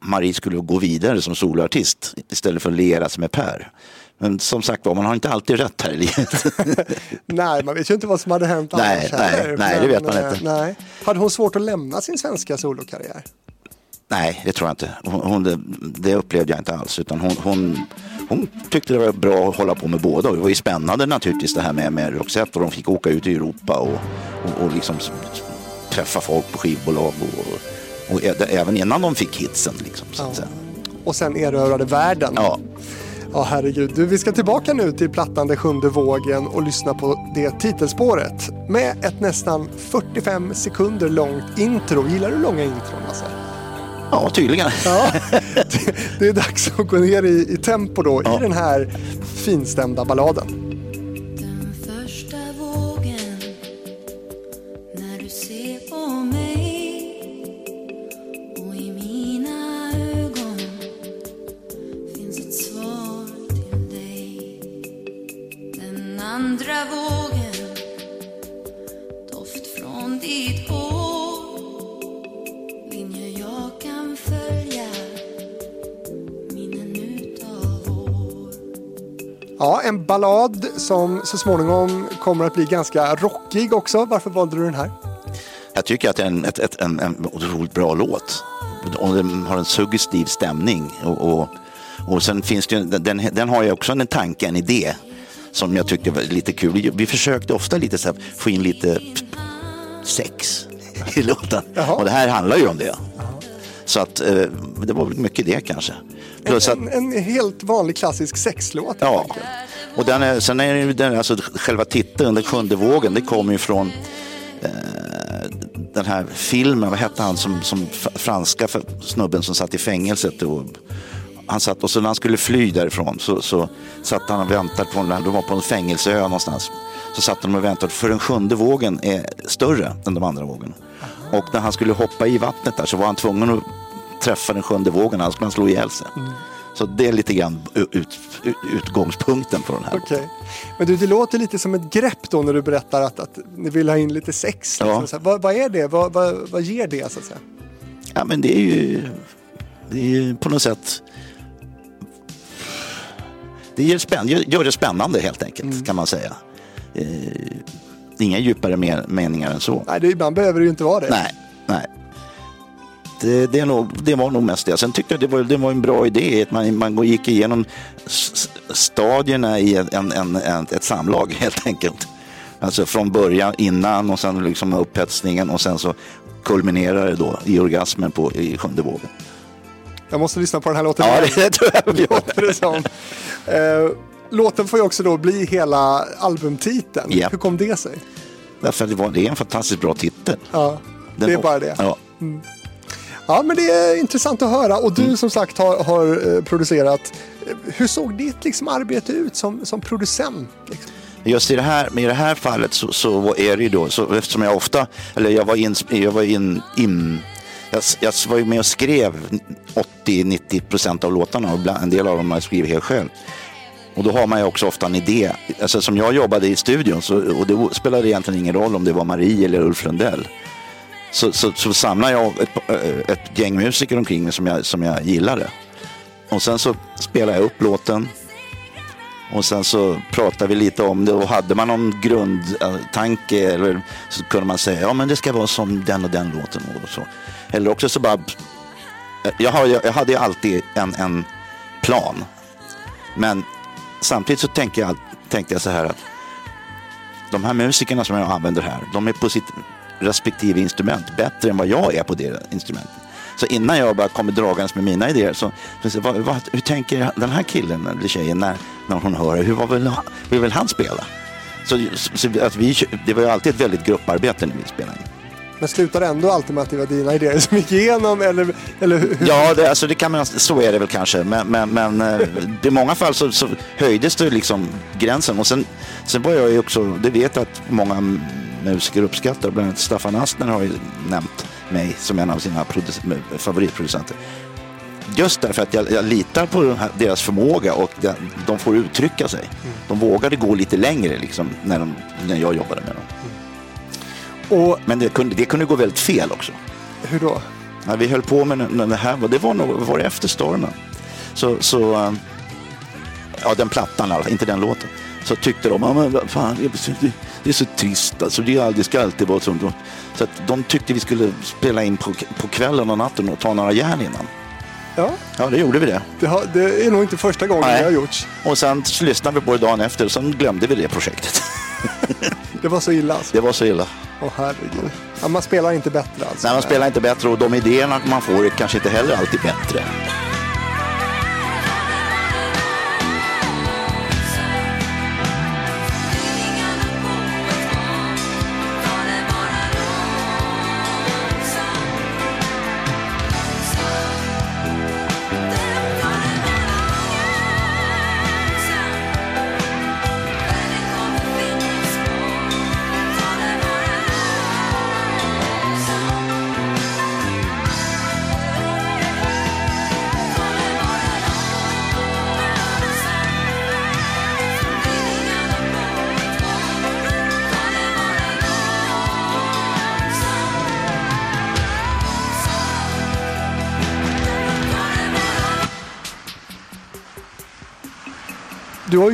Marie skulle gå vidare som soloartist istället för att liera sig med Per. Men som sagt var, man har inte alltid rätt här i livet. Nej, man vet ju inte vad som hade hänt Nej, annars nej, heller. nej, det vet man eh, inte. Nej. Hade hon svårt att lämna sin svenska solokarriär? Nej, det tror jag inte. Hon, hon, det, upplevde jag inte alls. Utan hon, hon, hon tyckte det var bra att hålla på med båda. Det var ju spännande naturligtvis det här med, med Roxette. Och de fick åka ut i Europa och, och, och liksom träffa folk på skivbolag. Och, och även innan de fick hitsen. Liksom, så säga. Och sen erövrade världen. Ja, Ja, herregud. Du, vi ska tillbaka nu till plattan Den sjunde vågen och lyssna på det titelspåret med ett nästan 45 sekunder långt intro. Gillar du långa intron, Lasse? ja tydligen. Ja, det, det är dags att gå ner i, i tempo då i den här finstämda balladen. Så småningom kommer att bli ganska rockig också. Varför valde du den här? Jag tycker att det är en, ett, ett, en, en otroligt bra låt. Och den har en suggestiv stämning. Och, och, och sen finns det ju, den, den har ju också en tanke, en idé som jag tyckte var lite kul. Vi försökte ofta lite så här, få in lite sex i låten. Jaha. Och det här handlar ju om det. Så att eh, det var väl mycket det kanske. Plus att, En, en helt vanlig klassisk sexlåt. Ja, enkelt. Och den är, sen är det den, alltså själva titeln, Den sjunde vågen, det kommer ju från eh, den här filmen, vad hette han som, som fr- franska snubben som satt i fängelset. Och, han satt och så när han skulle fly därifrån så, så satt han och väntade på, de var på en fängelseö någonstans. Så satt han och väntade för den sjunde vågen är större än de andra vågorna. Och när han skulle hoppa i vattnet där så var han tvungen att träffa den sjunde vågen, annars skulle han slå ihjäl sig. Så det är lite grann ut, ut, utgångspunkten på den här. Okej. Men du, det låter lite som ett grepp då när du berättar att, att ni vill ha in lite sex. Ja. Liksom. Vad, vad är det? Vad, vad, vad ger det så att säga? Ja, men det är ju, det är ju på något sätt... Det gör, det spännande helt enkelt, kan man säga. Eh, inga djupare meningar än så. Nej, det, ibland behöver det ju inte vara det. Nej, nej. Det, det, är nog, det var nog mest det. Sen tyckte jag det var, det var en bra idé. Att man, man gick igenom stadierna i en, en, en, ett samlag helt enkelt. Alltså från början innan och sen liksom upphetsningen och sen så kulminerar det då i orgasmen på, i sjunde vågen. Jag måste lyssna på den här låten. Ja, det, det tror jag vi gör. det. Eh, låten får ju också då bli hela albumtiteln. Ja. Hur kom det sig? Därför att det, var, det är en fantastiskt bra titel. Ja, det är bara det. Ja. Ja, men det är intressant att höra. Och du Mm. som sagt har, har eh, producerat. Hur såg ditt liksom, arbete ut som, som producent? Liksom? Just i det här, i det här fallet så, så är det ju då, så eftersom jag ofta, eller jag var in, jag var in, in jag, jag var ju med och skrev 80-90 procent av låtarna och en del av dem har jag skrivit helt själv. Och då har man ju också ofta en idé. Alltså som jag jobbade i studion så, och det spelade egentligen ingen roll om det var Marie eller Ulf Lundell. Så, så, så samlade jag ett, eh, ett gäng musiker omkring mig som jag, som jag gillade. Och sen så spelade jag upp låten och sen så pratade vi lite om det och hade man någon grundtanke eller så kunde man säga ja men det ska vara som den och den låten. Och så. Eller också så bara, eh, jag, har, jag hade ju alltid en, en plan. Men samtidigt så tänkte jag, tänkte jag så här att de här musikerna som jag använder här, de är på sitt respektive instrument bättre än vad jag är på det instrumentet. Så innan jag bara kommer dragandes med mina idéer så, så vad, vad, hur tänker den här killen eller tjejen när, när hon hör det? Hur, vad vill, hur vill han spela? Så, så att vi, det var ju alltid ett väldigt grupparbete när vi spelade. Men slutade ändå alltid med att det var dina idéer som gick igenom? Eller, eller hur? Ja, det, alltså det kan man, så är det väl kanske. Men, men, men eh, i många fall så, så höjdes det liksom gränsen. Och sen, sen var jag ju också, det vet jag att många musiker uppskattar. Bland annat Staffan Astner har ju nämnt mig som en av sina produc- favoritproducenter. Just därför att jag, jag litar på den här, deras förmåga och de, de får uttrycka sig. De vågade gå lite längre liksom, när, de, när jag jobbade med dem. Och Men det kunde, det kunde gå väldigt fel också. hur då? När vi höll på med den- den här, det var nog var det efter stormen. Så, så eh, ja den plattan, inte den låten. Så tyckte de, men fan, det är så- så trist alltså, det, är det ska alltid vara som Så att de tyckte vi skulle spela in på, på kvällen och natten och ta några järn innan. Ja, Ja, det gjorde vi det. det, har, det är nog inte första gången Nej. det har gjorts. Och sen så lyssnade vi på det dagen efter och sen glömde vi det projektet. Det var så illa alltså. Det var så illa. Åh herregud. Ja, man spelar inte bättre alltså. Nej, man spelar inte bättre och de idéerna man får är kanske inte heller alltid bättre.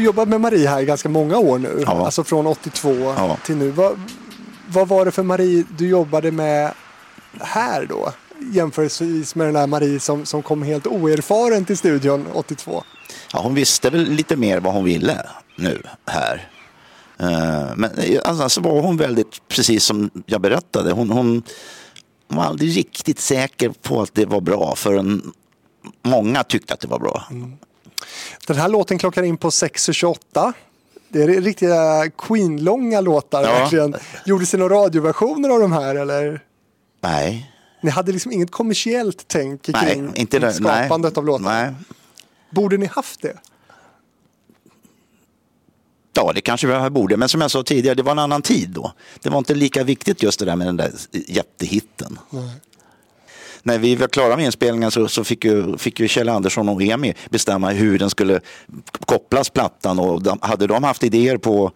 Jobbat med Marie här i ganska många år nu. Ja. Alltså från 82 Ja. till nu. Vad, vad var det för Marie du jobbade med här då? Jämförelsevis med den där Marie som, som kom helt oerfaren till studion 82. Ja, hon visste väl lite mer vad hon ville nu här. Eh, Men eh, alltså, så var hon väldigt, precis som jag berättade, hon, hon var aldrig riktigt säker på att det var bra förrän många tyckte att det var bra. Den här låten klockar in på 6.28. Det är riktiga Queen-långa låtar Ja. verkligen. Gjordes det några radioversioner av de här eller? Nej, Ni hade liksom inget kommersiellt tänk nej, kring inte det. skapandet nej, av låtar? Nej. Borde ni haft det? Ja, det kanske vi borde, men som jag sa tidigare, det var en annan tid då. Det var inte lika viktigt just det där med den där jättehitten. När vi var klara med inspelningen så, så fick, ju, fick ju Kjell Andersson och Emi bestämma hur den skulle kopplas plattan och de, hade de haft idéer på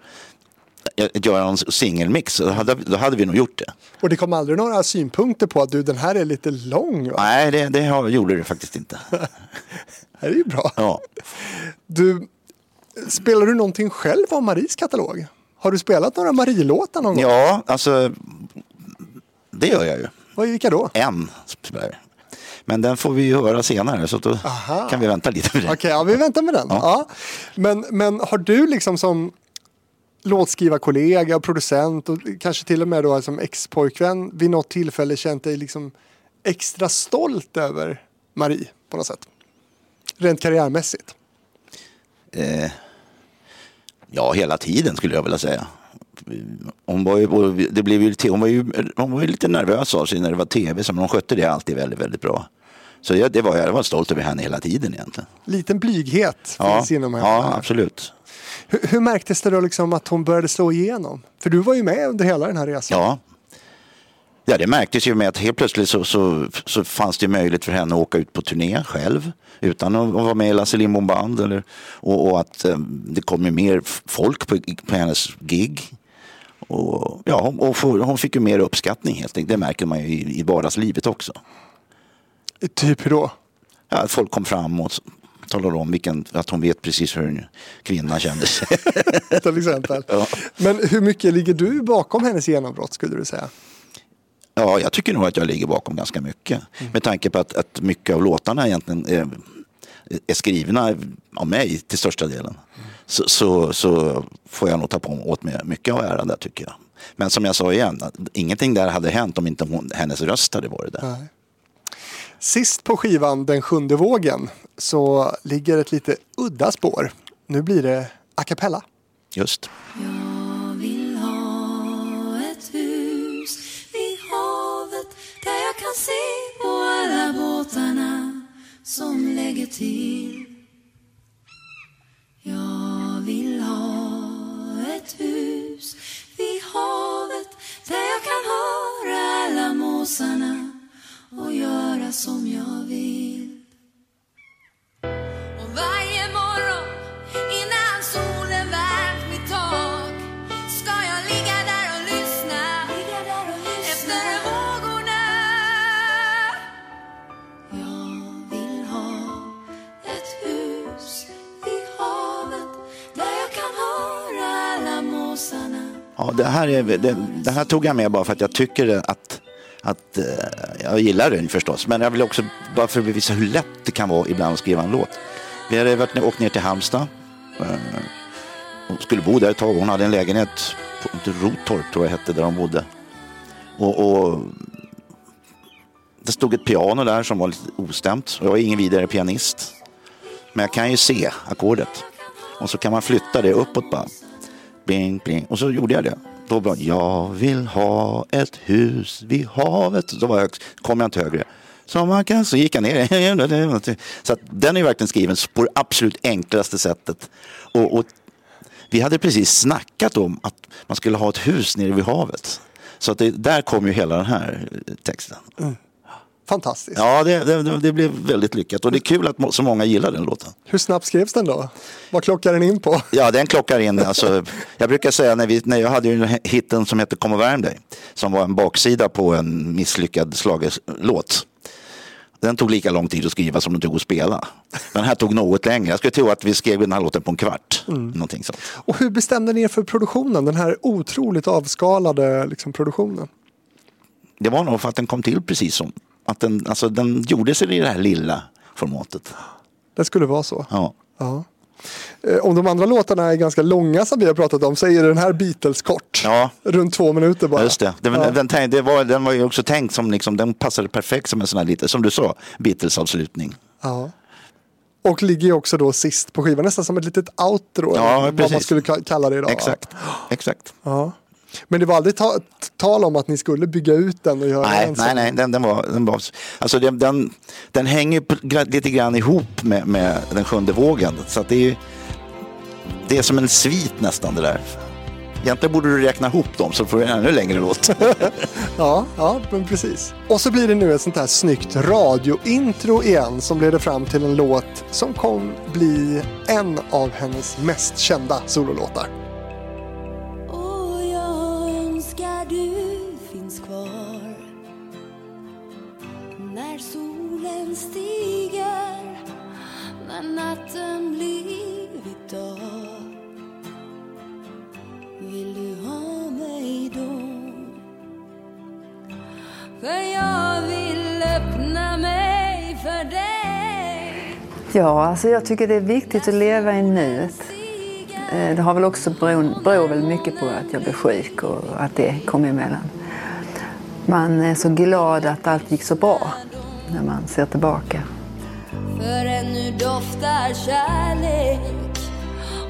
att göra en singelmix så hade, då hade vi nog gjort det. Och det kom aldrig några synpunkter på att du, den här är lite lång va? Nej, det, det har- gjorde det faktiskt inte. Det är ju bra. Ja. Du, spelar du någonting själv av Maries katalog? Har du spelat några Marie-låtar någon gång? ja, alltså det gör jag ju. Vad, vilka då? En. Men den får vi ju höra senare så då Aha. kan vi vänta lite med det. Okej, ja, vi väntar med den. Ja. Ja. Men, men har du liksom som låtskrivarkollega, producent och kanske till och med då som ex-pojkvän vid något tillfälle känt dig liksom extra stolt över Marie på något sätt? Rent karriärmässigt. Eh, ja, hela tiden skulle jag vilja säga. Hon var ju, det blev ju, hon var ju, hon var ju lite nervös av sig när det var tv, så men hon skötte det alltid väldigt, väldigt bra. Så jag, det var, jag var stolt över henne hela tiden egentligen. Liten blyghet Ja, finns inom henne. ja absolut. Hur, hur märktes det då liksom att hon började slå igenom? För du var ju med under hela den här resan. Ja. Ja, det märktes ju med att helt plötsligt så, så, så fanns det möjlighet för henne att åka ut på turné själv utan att vara med i Lasse Lindbom Band. Eller, och, och att eh, det kom ju mer folk på, på hennes gig. Och, ja, hon- får, hon fick ju mer uppskattning helt enkelt. Det märker man ju i, i vardagslivet också. Typ hur då? Ja, att folk kom fram och talade om vilken, att hon vet precis hur en kvinna kände sig. till exempel. Ja. Men hur mycket ligger du bakom hennes genombrott skulle du säga? Ja, jag tycker nog att jag ligger bakom ganska mycket. Med tanke på att, att mycket av låtarna egentligen är, är skrivna av mig till största delen. Så, så, så får jag nog ta på mig åt mig mycket av äran där tycker jag. Men som jag sa igen, att ingenting där hade hänt om inte hon, hennes röst hade varit där. Nej. Sist på skivan Den sjunde vågen så ligger ett lite udda spår. Nu blir det a cappella. Just. Jag vill ha ett hus vid havet där jag kan se som lägger till. Jag vill ha ett hus vid havet där jag kan höra alla måsarna och göra som jag vill. Och varje morgon innan solen Ja, det, här är, det, det här tog jag med bara för att jag tycker att, att eh, jag gillar den förstås. Men jag vill också bara för att bevisa hur lätt det kan vara ibland att skriva en låt. Vi hade varit, åkt ner till Halmstad Hon och skulle bo där ett tag. Hon hade en lägenhet på Rotorp tror jag hette där hon bodde. Och, och det stod ett piano där som var lite ostämt. Jag är ingen vidare pianist. Men jag kan ju se ackordet. Och så kan man flytta det uppåt bara. Bling, bling. Och så gjorde jag det. Då bara, jag vill ha ett hus vid havet. Då var jag, kom jag inte högre. Så man kan, så gick jag ner. Så att den är verkligen skriven på det absolut enklaste sättet. Och, och vi hade precis snackat om att man skulle ha ett hus nere vid havet. Så att det, där kom ju hela den här texten. Mm. Fantastiskt. Ja, det, det, det blev väldigt lyckat och det är kul att så många gillar den låten. Hur snabbt skrevs den då? Vad klockar den in på? Ja, den klockar in. Alltså, jag brukar säga när, vi, när jag hade ju en hitten som hette Kom och värm dig. Som var en baksida på en misslyckad schlagerlåt. Den tog lika lång tid att skriva som den tog att spela. Den här tog något längre. Jag skulle tro att vi skrev den här låten på en kvart. Någonting sånt. Och hur bestämde ni er för produktionen? Den här otroligt avskalade liksom, produktionen. Det var nog för att den kom till precis som. Att den, alltså, den gjorde sig i det här lilla formatet. Det skulle vara så. Ja. Ja. Eh, Om de andra låtarna är ganska långa som vi har pratat om så är den här Beatles kort. Ja. Runt två minuter bara. Just det. Den, Ja. den, det var, den var ju också tänkt som, liksom, den passade perfekt som en sån här lite, som du sa, Beatles-avslutning. Ja. Och ligger ju också då sist på skivan, nästan som ett litet outro. Ja, eller vad man skulle ka- kalla det idag. Exakt. Exakt. Ja. Men det var aldrig ta- tal om att ni skulle bygga ut den och göra Nej, en nej, nej, den, den var, den var, alltså den, den, den hänger lite grann ihop med, med den sjunde vågen. Så det är ju, det är som en svit nästan det där. Egentligen borde du räkna ihop dem så får du en ännu längre låt. Ja, ja, men precis. Och så blir det nu ett sånt här snyggt radiointro igen som leder fram till en låt som kom bli en av hennes mest kända sololåtar. När solen stiger När natten blivit dag Vill du ha mig då? För jag vill öppna mig för dig Ja, alltså jag tycker det är viktigt att leva i nuet. Eh, det har väl också beror, beror väl mycket på att jag blev sjuk och att det kom emellan. Man är så glad att allt gick så bra när man ser tillbaka. För ännu doftar kärlek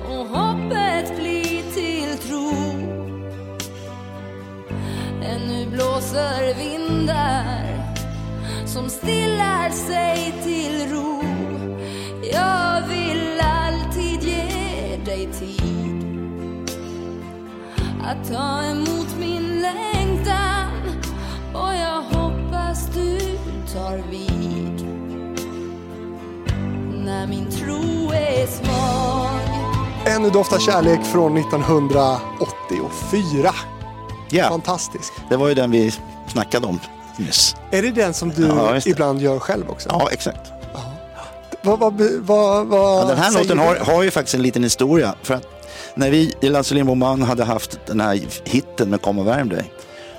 och hoppet blir till tro Ännu blåser vindar som stillar sig till ro Jag vill alltid ge dig tid att ta emot min längtan och jag hoppas du tar vid när min tro är svag Ännu doftar kärlek från 1984. Ja, Fantastisk. det var ju den vi snackade om nyss. Är det den som du Ja, ibland gör själv också? Ja, exakt. Vad, vad, vad, vad Ja, den här låten har, har ju faktiskt en liten historia. För att när vi i Lasse Lindbom hade haft den här hitten med Kom och värm dig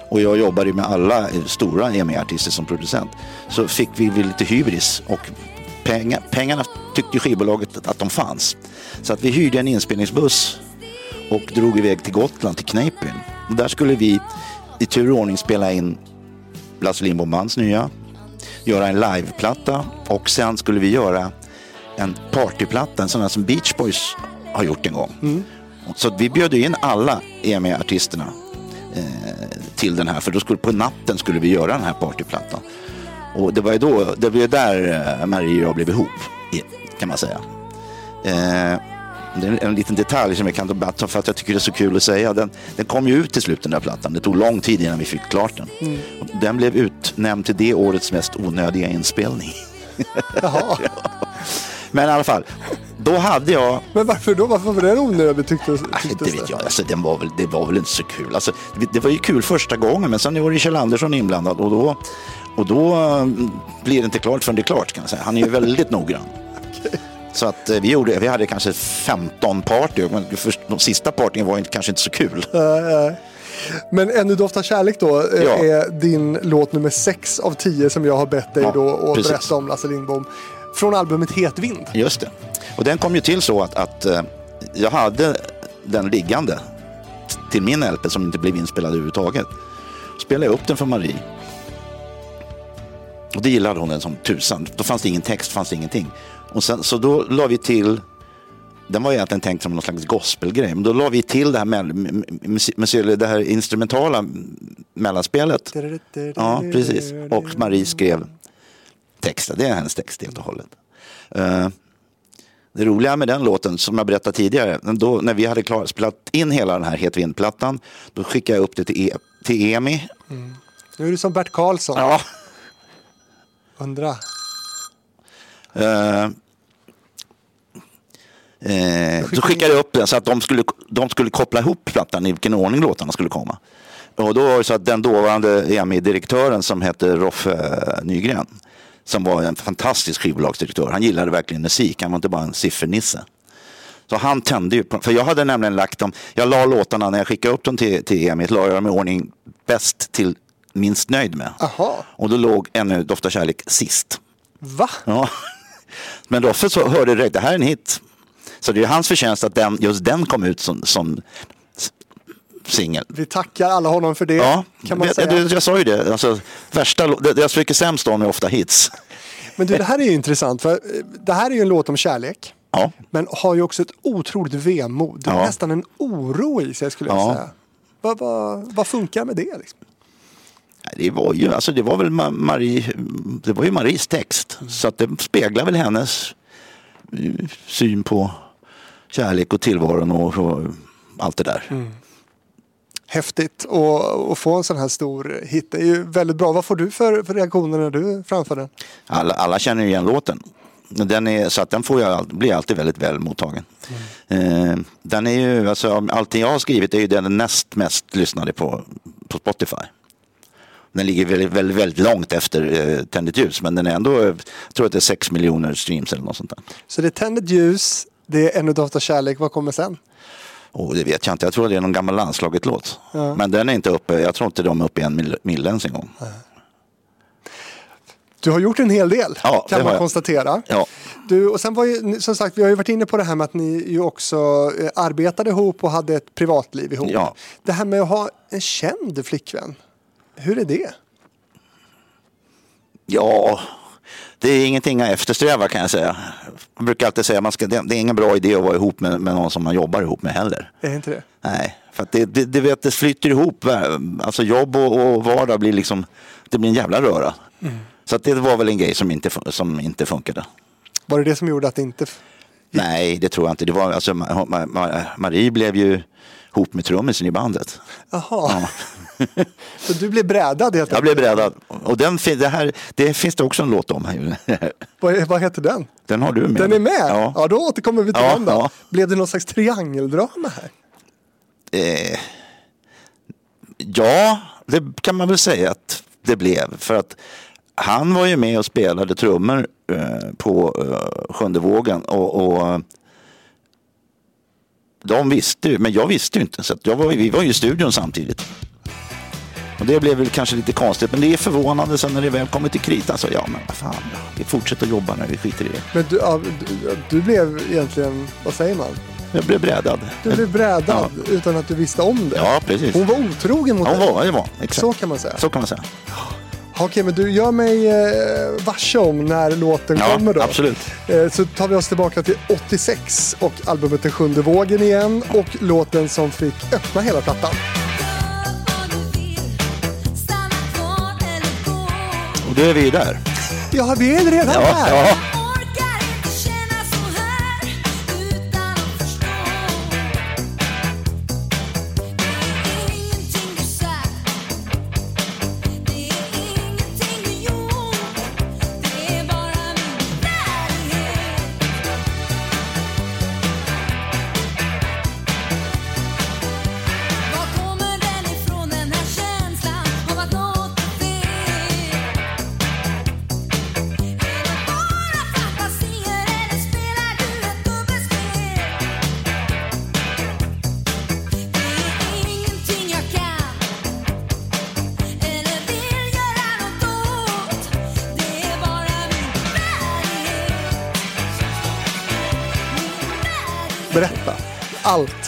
och jag jobbade med alla stora EMI-artister som producent så fick vi lite hybris och pengar, pengarna tyckte skivbolaget att de fanns. Så att vi hyrde en inspelningsbuss och drog iväg till Gotland, till Kneippbyn. Där skulle vi i tur och ordning spela in Lasse Lindbom Bands nya, göra en liveplatta och sen skulle vi göra en partyplatta, en sån här som Beach Boys har gjort en gång. Så att vi bjöd in alla EMI-artisterna eh, till den här, för då skulle, på natten skulle vi göra den här partyplattan. Och det var ju då, det var ju där eh, Marie och jag blev ihop, kan man säga. Eh, det är en, en liten detalj som jag kan ta för att jag tycker det är så kul att säga. Den, den kom ju ut till slut den där plattan. Det tog lång tid innan vi fick klart den. Och Den blev utnämnd till det årets mest onödiga inspelning. Jaha. Men i alla fall, då hade jag Men varför då? Varför var den onödig tyckte, Nej, tycktes det vet jag. Alltså, den var väl, det var väl inte så kul. Alltså, det, det var ju kul första gången, men sen var det Kjell Andersson inblandad och då, och då mm, blir det inte klart förrän det är klart. Kan jag säga. Han är ju väldigt noggrann. Så att eh, vi, gjorde, vi hade kanske 15 party, men först, de sista partyn var kanske inte så kul. Men Ännu doftar kärlek då eh, Ja. är din låt nummer sex av tio som jag har bett dig Ja, då att precis. berätta om Lasse Lindbom. Från albumet Het vind. Just det. Och den kom ju till så att, att eh, jag hade den liggande till min LP som inte blev inspelad överhuvudtaget. Spelade jag upp den för Marie. Och det gillade hon den som tusan. Då fanns det ingen text, fanns det ingenting. Och sen, så då la vi till, den var egentligen tänkt som någon slags gospelgrej, men då la vi till det här, mell- m- m- mus- det här instrumentala mellanspelet. Ja, precis. Och Marie skrev texten. Det är hennes text helt och hållet. Eh, det roliga med den låten, som jag berättade tidigare, då, när vi hade klar, spelat in hela den här Het vind-plattan, då skickade jag upp det till, e, till EMI. Nu är du som Bert Karlsson. Ja. Undra. Eh, eh, så skickade jag upp den så att de skulle, de skulle koppla ihop plattan i vilken ordning låtarna skulle komma. Och då var det så att den dåvarande EMI-direktören som hette Roffe Nygren, som var en fantastisk skivbolagsdirektör, han gillade verkligen musik, han var inte bara en siffernisse. Så han tände ju på, för jag hade nämligen lagt dem, jag la låtarna när jag skickade upp dem till, till EMI, la jag dem i ordning bäst till minst nöjd med. Aha. Och då låg Ännu doftar kärlek sist. Va? Ja. Men Roffe så hörde direkt, det här är en hit. Så det är hans förtjänst att den, just den kom ut som, som singel. Vi tackar alla honom för det. Ja, kan man jag, säga. jag, jag sa ju det. Alltså, värsta, det, det jag tycker sämst om är ofta hits. Men du, det här är ju intressant. För eh, det här är ju en låt om kärlek. Ja, Men har ju också ett otroligt vemod. Det är Ja. nästan en oro i sig skulle jag Ja. säga. Vad, vad, vad funkar med det? Liksom? Det var ju, alltså det var väl Ma- Marie, det var ju Maries text. Så att det speglar väl hennes eh, syn på kärlek och tillvaron och, och allt det där. Häftigt och, och få en sån här stor hit. Det är ju väldigt bra. Vad får du för, för reaktioner när du framför den? Alla, alla känner ju igen låten. Den är, så att den får jag, blir alltid väldigt väl mottagen. Eh, den är ju, alltså, allting jag har skrivit är ju den näst mest lyssnade på, på Spotify. Den ligger väldigt, väldigt, väldigt långt efter eh, Tänd ljus, men den är ändå, jag tror att det är 6 miljoner streams eller något sånt där. Så det är Tänd ljus, det är Ännu doftar kärlek. Vad kommer sen? Och det vet jag inte, jag tror det är någon gammal landslaget-låt. Men den är inte uppe, jag tror inte de är uppe i en mil, mil ens en gång. Du har gjort en hel del Ja, kan man jag. konstatera. Ja. Du, och sen var ju, som sagt, vi har ju varit inne på det här med att ni ju också eh, arbetade ihop och hade ett privatliv ihop. Ja. Det här med att ha en känd flickvän, hur är det? Ja, det är ingenting jag eftersträvar kan jag säga. Jag brukar alltid säga att det det är ingen bra idé att vara ihop med, med någon som man jobbar ihop med heller. Är det inte det? Nej, för det, det, det, vet, det flyter ihop. Alltså jobb och, och vardag blir liksom, det blir en jävla röra. Så att det var väl en grej som inte, som inte funkade. Var det det som gjorde att det inte... Nej, det tror jag inte. Det var, alltså, Ma- Ma- Ma- Marie blev ju ihop med trummisen i bandet. Jaha. Så du blev brädad helt Jag enkelt? blev brädad. Och den, det, här, det finns det också en låt om. Vad, vad heter den? Den har du med. Den är med? Ja, Ja. då återkommer vi till Ja, den då. ja. Blev det någon slags triangeldrama här? Eh, ja, det kan man väl säga att det blev. För att han var ju med och spelade trummor eh, på eh, sjunde vågen. Och, och de visste ju, men jag visste ju inte. Så jag var, vi var ju i studion samtidigt. Och det blev väl kanske lite konstigt, men det är förvånande sen när det väl kommer till kritan. Så ja, men vad fan, ja, vi fortsätter att jobba när vi skiter i det. Men du, ja, du, du blev egentligen, vad säger man? Jag blev brädad. Du blev brädad utan att du visste om det. Ja, precis. Hon var otrogen mot Hon dig. var, det var, exakt. Så kan man säga. Så kan man säga. Okej, men du gör mig eh, varse om när låten Ja, kommer då. absolut. Eh, så tar vi oss tillbaka till 86 och albumet Den sjunde vågen igen och låten som fick öppna hela plattan. Då är vi ju där. Ja, vi är redan Ja, här. ja.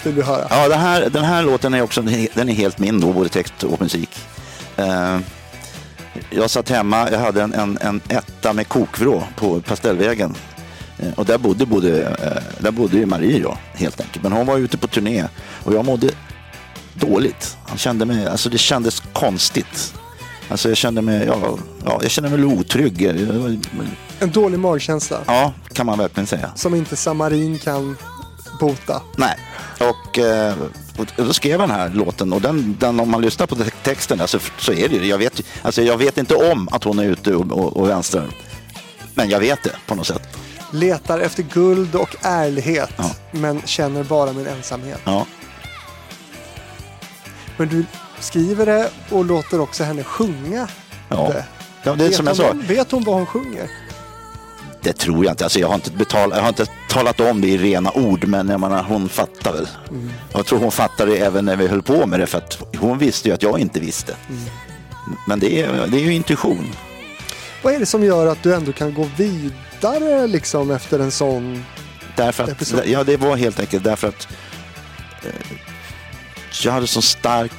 Vill vi höra. Ja, den här, den här låten är också den är helt min då, både text och musik. Eh, jag satt hemma, jag hade en, en, en etta med kokvrå på Pastellvägen. Eh, och där bodde, bodde, eh, där bodde ju Marie då, helt enkelt. Men hon var ute på turné och jag mådde dåligt. Han kände mig, alltså det kändes konstigt. Alltså jag kände mig, ja, ja, jag kände mig otrygg. En dålig magkänsla Ja, kan man verkligen säga. som inte Samarin kan bota. Nej. Och, eh, och då skrev han den här låten och den, den, om man lyssnar på te- texten alltså, så är det ju. Jag vet, alltså, jag vet inte om att hon är ute och, och, och vänstrar. Men jag vet det på något sätt. Letar efter guld och ärlighet Ja. men känner bara min ensamhet. Ja. Men du skriver det och låter också henne sjunga Ja. det. Ja, det är vet, som jag hon, sa, vet hon vad hon sjunger? Det tror jag inte. Alltså, jag, har inte betal, jag har inte talat om det i rena ord, men jag menar, hon fattar väl. Jag tror hon fattade även när vi höll på med det, för att hon visste ju att jag inte visste. Men det är, det är ju intuition. Vad är det som gör att du ändå kan gå vidare liksom efter en sån... Därför Episod. att, ja, det var helt enkelt därför att eh, jag hade så stark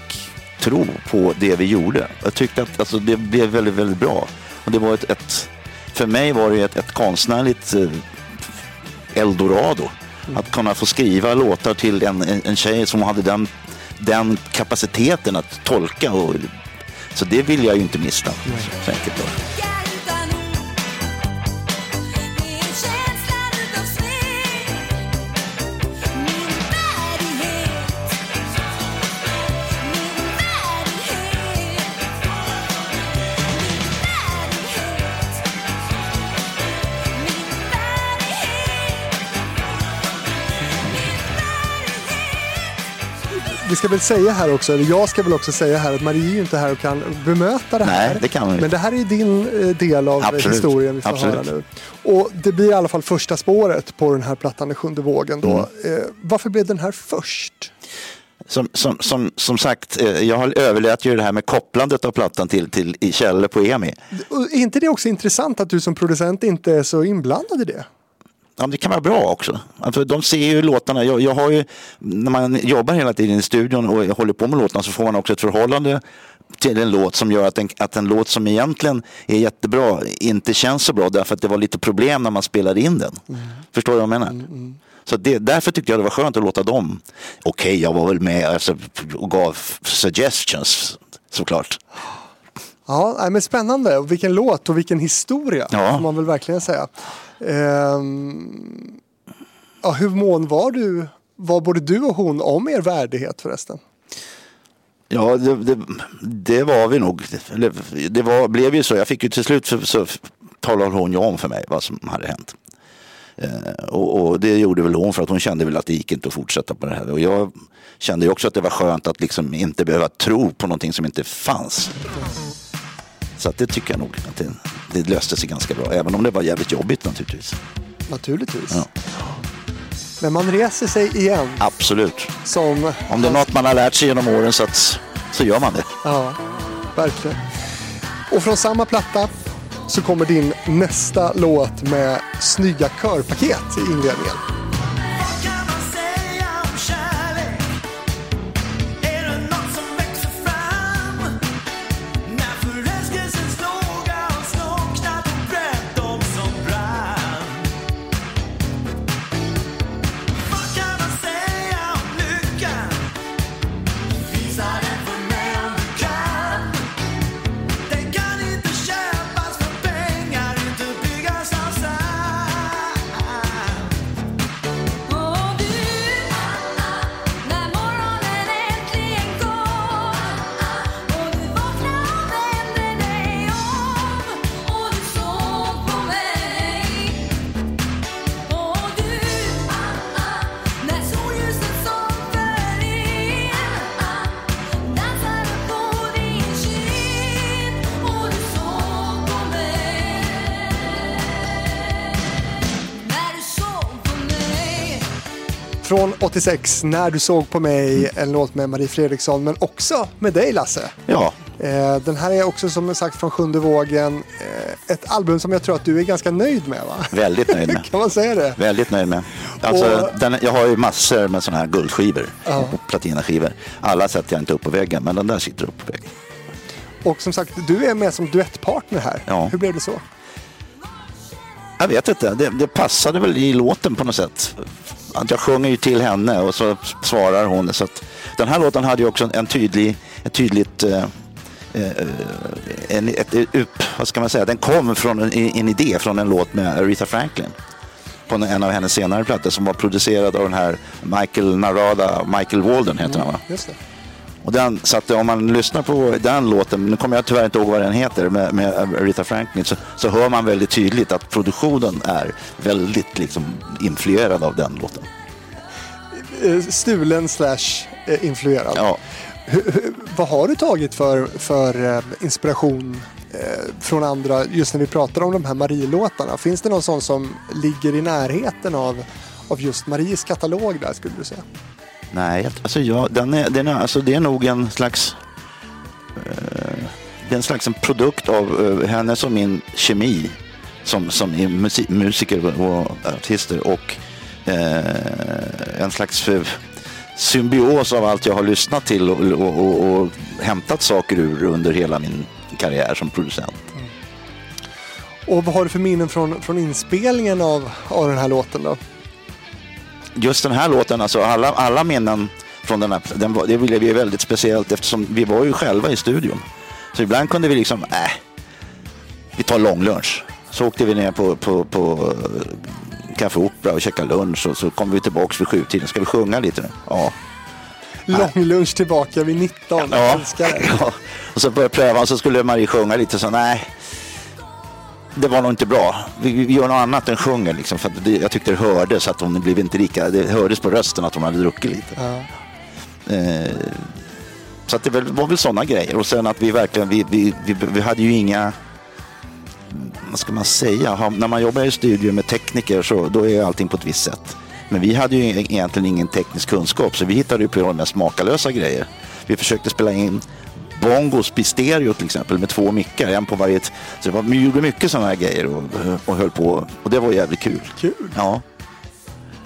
tro på det vi gjorde. Jag tyckte att alltså, det blev väldigt, väldigt bra. Och det var ett, ett, för mig var det ett, ett konstnärligt eh, eldorado. Att kunna få skriva låtar till en, en, en tjej som hade den, den kapaciteten att tolka. Och, så det vill jag ju inte missa. Så enkelt då. Vi ska väl säga här också, eller jag ska väl också säga här att Marie är ju inte här och kan bemöta det här. Nej, det kan hon inte. Men det här är din eh, del av Absolut. historien vi får Absolut. höra nu. Och det blir i alla fall första spåret på den här plattan, Den sjunde vågen. Då. Mm. Eh, varför blev den här först? Som, som, som, som sagt, eh, jag har överlät ju det här med kopplandet av plattan till, till i på EMI. Och är inte det också intressant att du som producent inte är så inblandad i det? Ja, det kan vara bra också. Alltså, de ser ju låtarna. Jag, jag har ju, när man jobbar hela tiden i studion och håller på med låtarna så får man också ett förhållande till en låt som gör att en, att en låt som egentligen är jättebra inte känns så bra därför att det var lite problem när man spelade in den. Förstår du vad jag menar? Så det, därför tyckte jag det var skönt att låta dem. Okej, jag var väl med alltså, och gav suggestions såklart. Ja, men spännande. Och vilken låt och vilken historia, Ja. får man väl verkligen säga. Ehm, ja, hur mån var du, var både du och hon om er värdighet förresten? Ja, det, det, det var vi nog. Det, Det var, blev ju så. Jag fick ju till slut så, så talade hon ju om för mig vad som hade hänt. Eh, och, och det gjorde väl hon för att hon kände väl att det gick inte att fortsätta på det här. Och jag kände ju också att det var skönt att liksom inte behöva tro på någonting som inte fanns. Så att det tycker jag nog att det, det löste sig ganska bra. Även om det var jävligt jobbigt naturligtvis. Naturligtvis. Ja. Men man reser sig igen Absolut. som... Om det är något man har lärt sig genom åren så, att, så gör man det. Ja, verkligen. Och från samma platta så kommer din nästa låt med snygga körpaket i inledningen. 86, När du såg på mig, en låt med Marie Fredriksson, men också med dig Lasse. Ja, Eh, Den här är också som sagt från Sjunde vågen. eh, Ett album som jag tror att du är ganska nöjd med va? Väldigt nöjd med. Kan man säga det? Väldigt nöjd med. Alltså, Och- den, jag har ju massor med sådana här guldskivor Ja. och platinaskivor. Alla sätter jag inte upp på väggen, men den där sitter upp på väggen. Och som sagt, du är med som duettpartner här. Ja. Hur blev det så? Jag vet inte, det, det passade väl i låten på något sätt. Att jag sjunger ju till henne och så svarar hon. Så att, den här låten hade ju också en, tydlig, ett tydligt eh, eh, en, ett, upp, vad ska man säga, den kom från en, en idé från en låt med Aretha Franklin. På en, en av hennes senare plattor som var producerad av den här Michael Narada, Michael Walden heter han va? Mm, och den, så att om man lyssnar på den låten, nu kommer jag tyvärr inte ihåg vad den heter, med, med Aretha Franklin, så, så hör man väldigt tydligt att produktionen är väldigt liksom, influerad av den låten. Eh, Stulen slash eh, influerad. Ja, Hur- hur- Vad har du tagit för, för eh, inspiration från andra, just när vi pratar om de här Marie-låtarna? Finns det någon sån som ligger i närheten av, av just Maries katalog där skulle du säga? Nej, alltså, jag, den är, den är, alltså, det är nog en slags eh, det är en slags en produkt av eh, hennes och min kemi som, som är musik, musiker och artister och eh, en slags eh, symbios av allt jag har lyssnat till och, och, och, och hämtat saker ur under hela min karriär som producent. Och vad har du för minnen från, från inspelningen av, av den här låten då? Just den här låten, alltså alla, alla minnen från den här, den, det blev ju väldigt speciellt eftersom vi var ju själva i studion. Så ibland kunde vi liksom, äh, vi tar långlunch. Så åkte vi ner på, på, på eh, Café Opera och käkade lunch och så kom vi tillbaka vid sjutiden. Ska vi sjunga lite nu? Ja. Långlunch tillbaka vid 19. Jag Ja. ja. Och så började pröva och så skulle Marie sjunga lite så nej. Det var nog inte bra. Vi, vi gör något annat än sjunger liksom. För att det, jag tyckte det hördes att hon blev inte lika, det hördes på rösten att hon hade druckit lite. Ja. Eh, så det var väl sådana grejer. Och sen att vi verkligen, vi, vi, vi, vi hade ju inga, vad ska man säga, Ha- när man jobbar i studio med tekniker så då är allting på ett visst sätt. Men vi hade ju egentligen ingen teknisk kunskap så vi hittade ju på de mest makalösa grejer. Vi försökte spela in bongos i stereo till exempel med två mickar, en på varje. Så det var, vi gjorde mycket sådana här grejer och, och höll på och det var jävligt kul. Kul. Ja.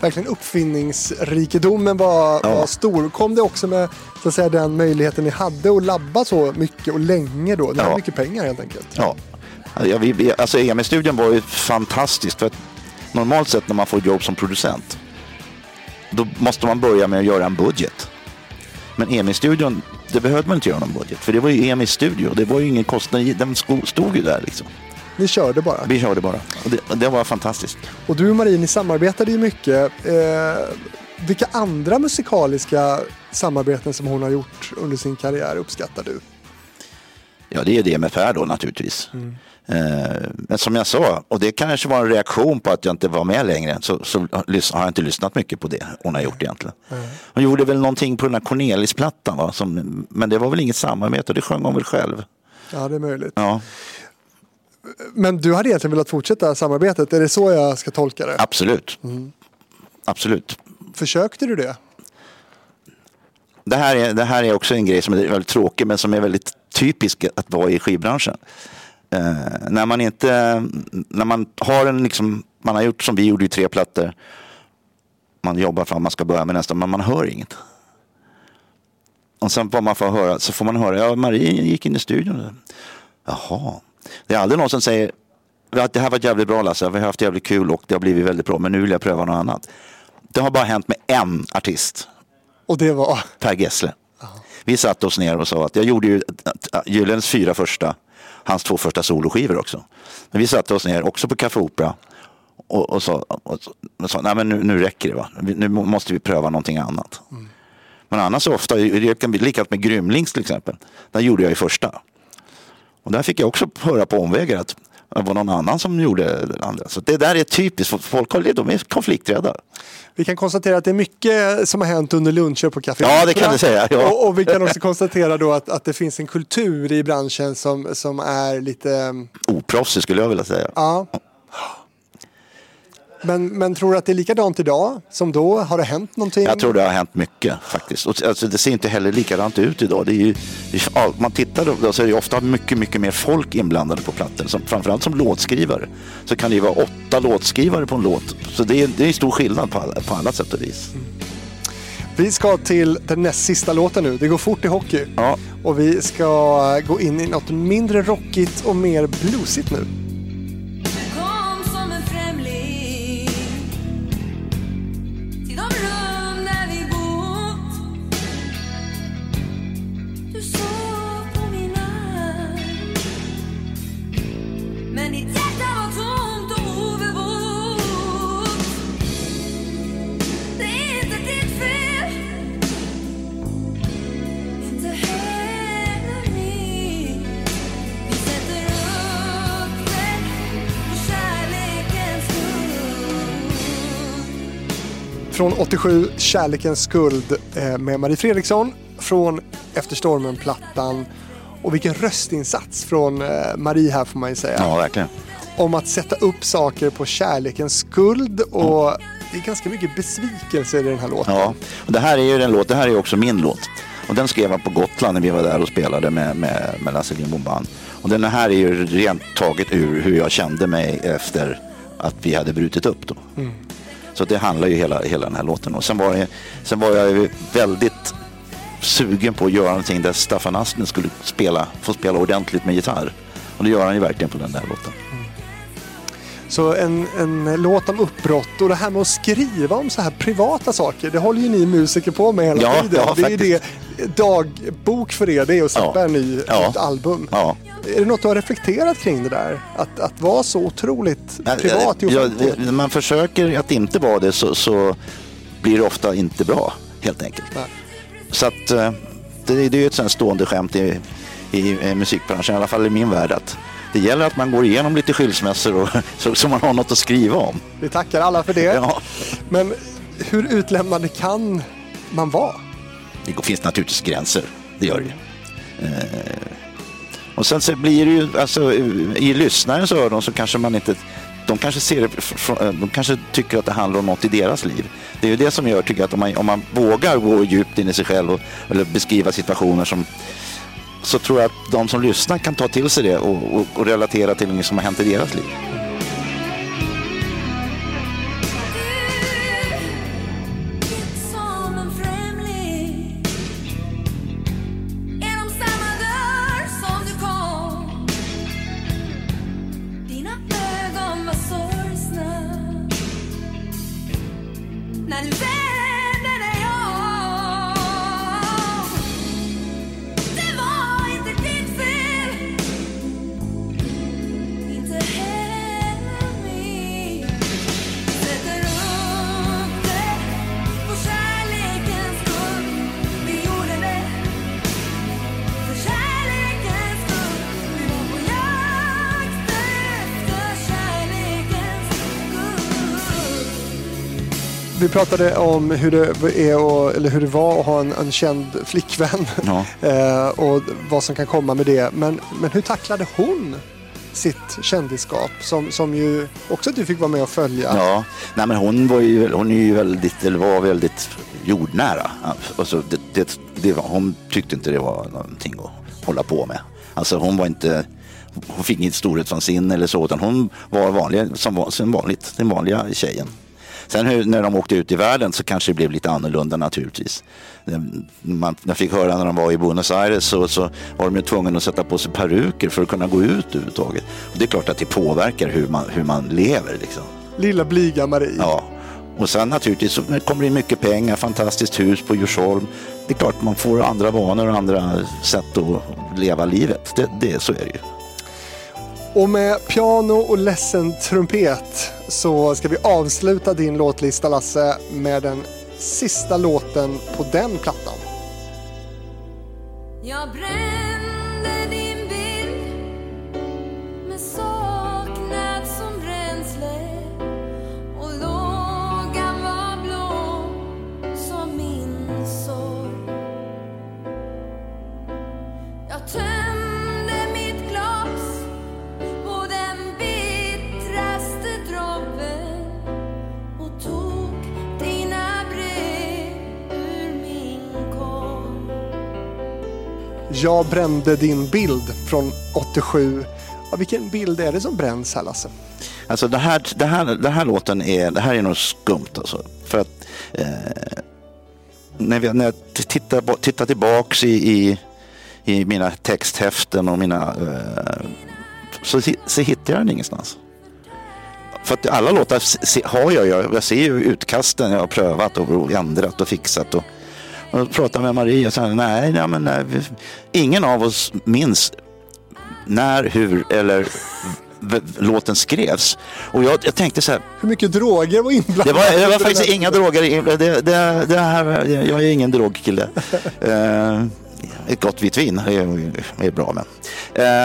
Verkligen uppfinningsrikedomen var, Ja. var stor. Kom det också med så att säga, den möjligheten ni hade att labba så mycket och länge då? Ni hade Ja. mycket pengar helt enkelt. Ja, ja vi, vi, alltså EM-studion var ju fantastiskt. För att normalt sett när man får jobb som producent, då måste man börja med att göra en budget. Men EMI-studion, det behövde man inte göra någon budget. För det var ju EMI-studio, det var ju ingen kostnad den stod ju där liksom. Ni körde bara. Vi körde bara. Och det, det var fantastiskt. Och du och Marie, ni samarbetade ju mycket. Eh, vilka andra musikaliska samarbeten som hon har gjort under sin karriär uppskattar du? Ja, det är det med Per då naturligtvis. Eh, men som jag sa, och det kanske var en reaktion på att jag inte var med längre, så, så har jag inte lyssnat mycket på det hon har gjort egentligen. Hon gjorde väl någonting på den här Cornelis-plattan, va? Som, men det var väl inget samarbete, det sjöng hon väl själv. Ja, det är möjligt. Ja, Men du hade egentligen velat fortsätta samarbetet, är det så jag ska tolka det? absolut. Absolut. Försökte du det? Det här, är, det här är också en grej som är väldigt tråkig, men som är väldigt typisk att vara i skivbranschen. Eh, när man inte, när man har en liksom, man har gjort som vi gjorde i tre plattor. Man jobbar fram, man ska börja med nästa, men man hör inget. Och sen får man få höra, så får man höra, ja Marie gick in i studion. Jaha. Det är aldrig någon som säger, "Ja, det här var jävligt bra Lasse, vi har haft jävligt kul och det har blivit väldigt bra, men nu vill jag pröva något annat. Det har bara hänt med en artist. Och det var... Per Gessle. Vi satte oss ner och sa att jag gjorde ju Gyllens fyra första, hans två första soloskivor också. Men vi satte oss ner också på Café Opera och, och sa, och, och sa nej men nu, nu räcker det va. Nu måste vi pröva någonting annat. Men annars ofta, det kan bli likadant med Grymlings till exempel. Där gjorde jag ju första. Och där fick jag också höra på omvägar att det var någon annan som gjorde det andra. Så det där är typiskt, folk har, de är konflikträdda. Vi kan konstatera att det är mycket som har hänt under luncher på Café Ja, det kan du säga, ja. Och, och vi kan också konstatera då att, att det finns en kultur i branschen som, som är lite... Oproffsig skulle jag vilja säga. Ja, Men, men tror du att det är likadant idag som då? Har det hänt någonting? Jag tror det har hänt mycket faktiskt. Och, alltså, det ser inte heller likadant ut idag. Det är ju, ja, man tittar då, så är det ofta mycket, mycket mer folk inblandade på plattor. Som, framförallt som låtskrivare. Så kan det ju vara åtta låtskrivare på en låt. Så det är, det är stor skillnad på alla, på alla sätt och vis. Vi ska till den näst sista låten nu. Det går fort i hockey. Ja. Och vi ska gå in i något mindre rockigt och mer bluesigt nu. Från 87, Kärlekens skuld eh, med Marie Fredriksson. Från Efter stormen-plattan. Och vilken röstinsats från eh, Marie här får man ju säga. Ja, verkligen. Om att sätta upp saker på kärlekens skuld och det är ganska mycket besvikelse i den här låten. Ja, och det här är ju en låt, det här är också min låt. Och den skrev jag på Gotland när vi var där och spelade med, med, med Lasse Lindbom Band. Och den här är ju rent taget ur hur jag kände mig efter att vi hade brutit upp då. Så det handlar ju hela, hela den här låten om. Sen var, jag, sen var jag ju väldigt sugen på att göra någonting där Staffan Aspen skulle spela, få spela ordentligt med gitarr. Och det gör han ju verkligen på den där låten. Så en, en låt om uppbrott och det här med att skriva om så här privata saker, det håller ju ni musiker på med hela Ja, tiden. ja, det är det, dagbok för er, det är att släppa Ja. en ny, Ja. ett album. Ja. Är det något du har reflekterat kring det där? Att, att vara så otroligt privat i ja, offentlighet? När man försöker att inte vara det så, så blir det ofta inte bra, helt enkelt. Nej. Så att eh, det, det är ju ett sånt stående skämt i, i, eh, musikbranschen, i alla fall i min värld, att det gäller att man går igenom lite skilsmässor och, så, så man har något att skriva om. Vi tackar alla för det. Ja. Men hur utlämnande kan man vara? Det finns naturligtvis gränser, det gör det ju. Eh, och sen så blir det ju, alltså i lyssnarens öron så kanske man inte, de kanske ser det, fr- de kanske tycker att det handlar om något i deras liv. Det är ju det som gör, tycker jag, att om man, om man vågar gå djupt in i sig själv och, eller beskriva situationer som så tror jag att de som lyssnar kan ta till sig det och, och, och relatera till något som har hänt i deras liv. Pratade om hur det, är att, eller hur det var att ha en, en känd flickvän Ja. eh, och vad som kan komma med det. Men, men hur tacklade hon sitt kändisskap som, som ju också du fick vara med och följa? Ja, nej men hon var ju, hon är ju väldigt, eller var väldigt jordnära. Alltså det, det, det var, hon tyckte inte det var någonting att hålla på med. Alltså hon var inte, hon fick inget storhetsvansinne eller så, utan hon var vanlig, som vanligt, den vanliga tjejen. Sen hur, när de åkte ut i världen så kanske det blev lite annorlunda naturligtvis. Man, jag fick höra när de var i Buenos Aires så, så var de ju tvungna att sätta på sig peruker för att kunna gå ut överhuvudtaget. Och det är klart att det påverkar hur man, hur man lever. Liksom. Lilla blyga Marie. Ja, och sen naturligtvis så kommer det in mycket pengar, fantastiskt hus på Djursholm. Det är klart man får andra vanor och andra sätt att leva livet. Det, det, så är det ju. Och med piano och ledsen trumpet så ska vi avsluta din låtlista Lasse med den sista låten på den plattan. Jag brände din bild från 87. Ja, vilken bild är det som bränns här Lasse? Alltså det här, det här, det här låten är, det här är något skumt alltså. För att eh, när, vi, när jag tittar, tittar tillbaks i, i, i mina texthäften och mina eh, så, så hittar jag den ingenstans. För att alla låtar har jag, jag, jag ser ju utkasten jag har prövat och ändrat och fixat. Och, och pratar med Maria och säger nej, nej, men nej, ingen av oss minns när, hur eller låten skrevs. Och jag, jag tänkte så här, Hur mycket droger var inblandade? det var, det var faktiskt inga droger. i- Det, det, det här, jag är ingen drogkille. Eh, ett gott vitt vin är, är bra med.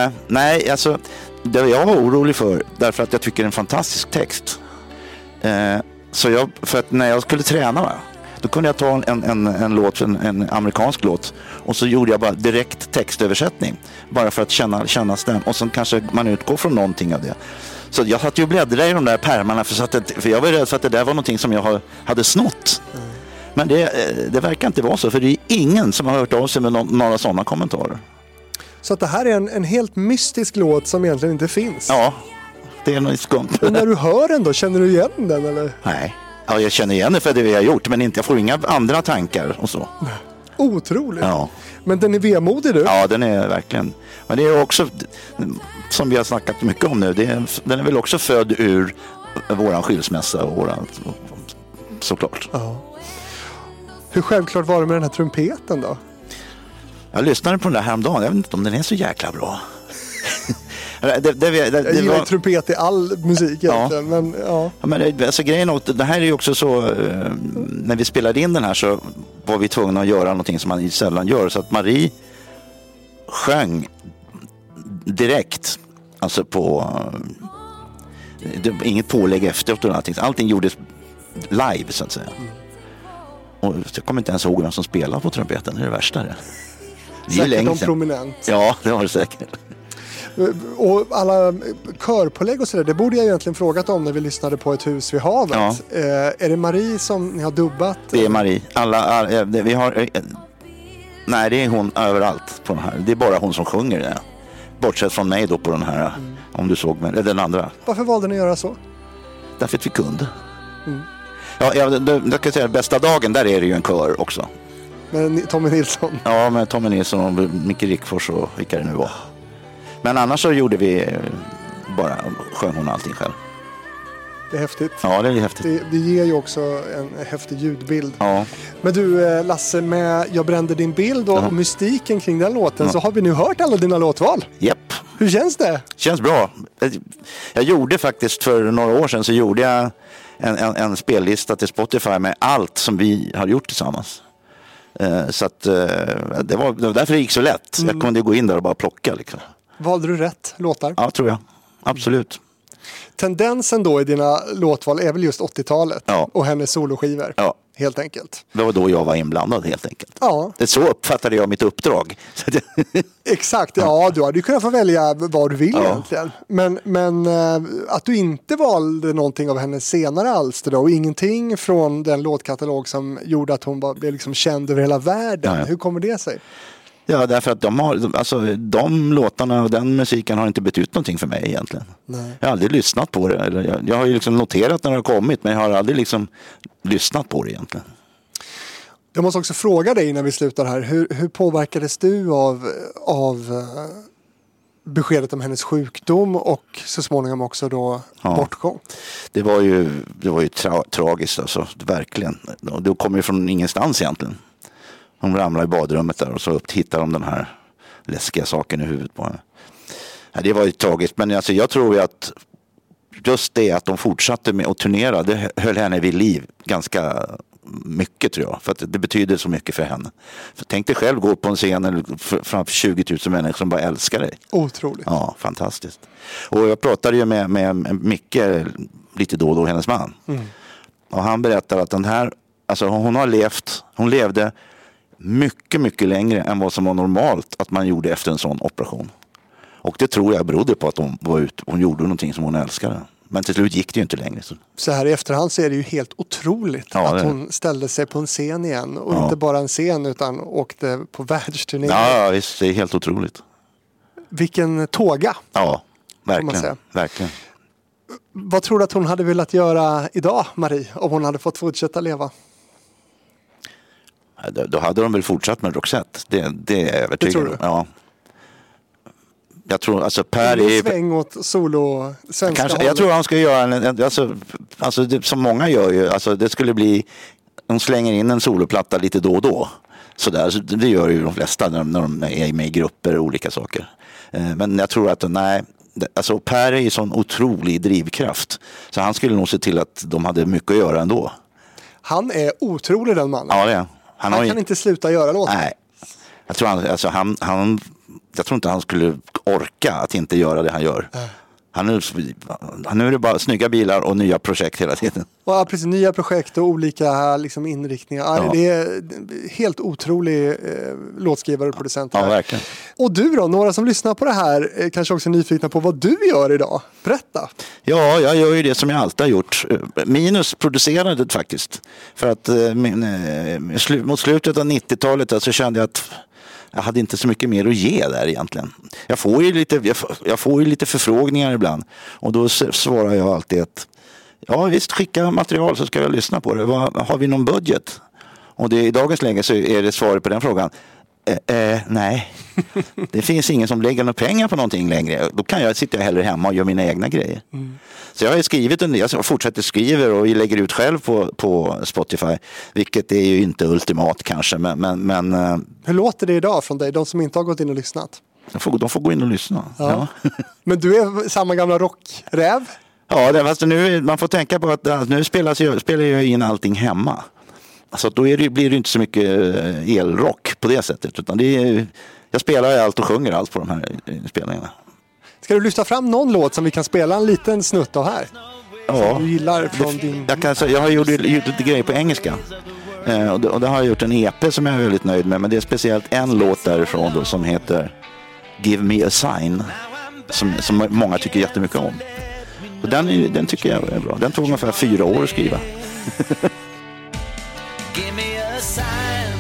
Eh, nej, alltså det jag var orolig för, därför att jag tycker det är en fantastisk text. Eh, så jag, för att när jag skulle träna, då kunde jag ta en, en, en låt, en, en amerikansk låt och så gjorde jag bara direkt textöversättning. Bara för att känna, känna stäm. Och så kanske man utgår från någonting av det. Så jag satt ju och bläddrade i de där pärmarna för, så att det, för jag var rädd för att det där var någonting som jag hade snott. Men det, det verkar inte vara så, för det är ingen som har hört av sig med nå- några sådana kommentarer. Så att det här är en, en helt mystisk låt som egentligen inte finns. Ja, det är något skumt. Men när du hör den då, känner du igen den eller? Nej, ja, jag känner igen det för det vi har gjort, men inte, jag får inga andra tankar och så. Otroligt. Ja. Men den är vemodig du. Ja, den är verkligen. Men det är också, som vi har snackat mycket om nu, det är, den är väl också född ur våran skilsmässa och våran, såklart. Hur självklart var det med den här trumpeten då? Jag lyssnade på den där häromdagen, jag vet inte om den är så jäkla bra. Det, det, det, det, Jag gillar var, trumpet i all musik egentligen. Men ja. Ja, men det, alltså, grejen är, att det här är ju också så, eh, när vi spelade in den här så var vi tvungna att göra någonting som man ju sällan gör. Så att Marie sjöng direkt, alltså på, eh, inget pålägg efteråt och allting. Allting gjordes live så att säga. Och jag kommer inte ens ihåg vem som spelade på trumpeten, det är det värsta det. Det är Säkert länge någon sedan. prominent. Ja, det var det säkert. Och alla körpålägg och sådär, det borde jag egentligen frågat om när vi lyssnade på Ett hus vid havet. Ja. Eh, är det Marie som ni har dubbat? Det är Marie. Alla, all, eh, vi har, eh, nej, det är hon överallt på den här. Det är bara hon som sjunger det. Bortsett från mig då på den här, om du såg mig, den andra. Varför valde ni att göra så? Därför att vi kunde. Ja, jag, det, jag kan säga bästa dagen, där är det ju en kör också. Med Tommy Nilsson? Ja, med Tommy Nilsson och Micke Rickfors och vilka det nu var. Men annars så gjorde vi eh, bara, sjöng hon allting själv. Det är häftigt. Ja, det är häftigt. Det, det ger ju också en häftig ljudbild. Ja, Men du eh, Lasse, med Jag brände din bild och, Ja. mystiken kring den låten så har vi nu hört alla dina låtval. japp. Hur känns det? Känns bra. Jag gjorde faktiskt för några år sedan så gjorde jag en, en, en spellista till Spotify med allt som vi har gjort tillsammans. Eh, Så att eh, det var, det var därför det gick så lätt. Jag kunde gå in där och bara plocka. Liksom. Valde du rätt låtar? Ja, tror jag. Absolut. Tendensen då i dina låtval är väl just 80-talet Ja. och hennes soloskivor. Ja. Helt enkelt. Det var då jag var inblandad helt enkelt. Ja, Det så uppfattade jag mitt uppdrag. Exakt. Ja, du hade ju kunnat få välja vad du vill Ja. egentligen. Men, men eh, att du inte valde någonting av hennes senare alster då och ingenting från den låtkatalog som gjorde att hon var, blev liksom känd över hela världen. Hur kommer det sig? Ja, därför att de, har, alltså, de låtarna och den musiken har inte betytt någonting för mig egentligen. Nej. Jag har aldrig lyssnat på det. Eller jag, jag har ju liksom noterat när det har kommit men jag har aldrig liksom lyssnat på det egentligen. Jag måste också fråga dig innan vi slutar här. Hur, hur påverkades du av, av eh, beskedet om hennes sjukdom och så småningom också då Ja. bortgång? Det var ju, det var ju tra tragiskt alltså, verkligen. Och Det kom ju från ingenstans egentligen. Hon ramlade i badrummet där och så upp hittade de den här läskiga saken i huvudet på henne. Ja, det var ju tragiskt men alltså, jag tror ju att just det att de fortsatte med att turnera det höll henne vid liv ganska mycket tror jag. För att det betyder så mycket för henne. För tänk dig själv gå på en scen framför 20 000 människor som bara älskar dig. Otroligt. Ja, fantastiskt. Och jag pratade ju med, med Micke lite då och då, hennes man. Och han berättade att den här, alltså hon har levt, hon levde mycket, mycket längre än vad som var normalt att man gjorde efter en sån operation. Och det tror jag berodde på att hon var ute, hon gjorde någonting som hon älskade. Men till slut gick det ju inte längre. Så. Så här i efterhand så är det ju helt otroligt Ja, att hon ställde sig på en scen igen. Och Ja. inte bara en scen utan åkte på världsturné. Ja, visst, det är helt otroligt. Vilken tåga. Ja, verkligen. verkligen. Vad tror du att hon hade velat göra idag, Marie, om hon hade fått fortsätta leva? Då, hade de väl fortsatt med Roxette. Det, det är jag övertygad tror om. du? Ja. Jag tror, alltså Per En är... sväng åt solo svenska Kanske, jag tror han ska göra en, en alltså, alltså det, som många gör ju, alltså det skulle bli, de slänger in en soloplatta lite då och då. Så där, så det gör ju de flesta när de, när de är med i grupper och olika saker. Eh, Men jag tror att, nej, det- alltså Per är ju sån otrolig drivkraft. Så han skulle nog se till att de hade mycket att göra ändå. Han är otrolig den mannen. Ja, det är han. han har ju- kan inte sluta göra låtar. Nej, jag tror, han, alltså han, han, jag tror inte han skulle orka att inte göra det han gör. Han är, nu är det bara snygga bilar och nya projekt hela tiden. Ja, precis, nya projekt och olika liksom, inriktningar. Ja. Det är helt otrolig eh, låtskrivare och producent. Ja, verkligen. Och du då, några som lyssnar på det här är kanske också är nyfikna på vad du gör idag. Berätta. Ja, jag gör ju det som jag alltid har gjort. Minus producerandet faktiskt. För att eh, eh, mot slutet av 90-talet så kände jag att jag hade inte så mycket mer att ge där egentligen. Jag får ju lite, jag får, jag får ju lite förfrågningar ibland och då svarar jag alltid att ja visst skicka material så ska jag lyssna på det. Vad, har vi någon budget? Och det, i dagens läge så är det svaret på den frågan Eh, eh, nej, det finns ingen som lägger några pengar på någonting längre. Då kan jag sitta hellre hemma och göra mina egna grejer. Så jag har skrivit en jag fortsätter skriver och lägger ut själv på, på Spotify. Vilket är ju inte ultimat kanske, men, men, men eh, Hur låter det idag från dig, de som inte har gått in och lyssnat? de, får, de får gå in och lyssna. Ja. Ja. Men du är samma gamla rockräv. Ja, det, fast nu, man får tänka på att alltså, nu spelas spelar jag in allting hemma. Så då är det, blir det inte så mycket eh, elrock på det sättet. Utan det är, jag spelar allt och sjunger allt på de här inspelningarna. Ska du lyfta fram någon låt som vi kan spela en liten snutt av här? Ja, Du gillar från din... jag, kan, säga- jag har gjort, gjort lite grejer på engelska. Eh, och, det, och det har jag gjort en EP som jag är väldigt nöjd med. Men det är speciellt en låt därifrån då, som heter Give me a sign. Som, som många tycker jättemycket om. Och den, den tycker jag är bra. Den tog ungefär fyra år att skriva. Give me a sign.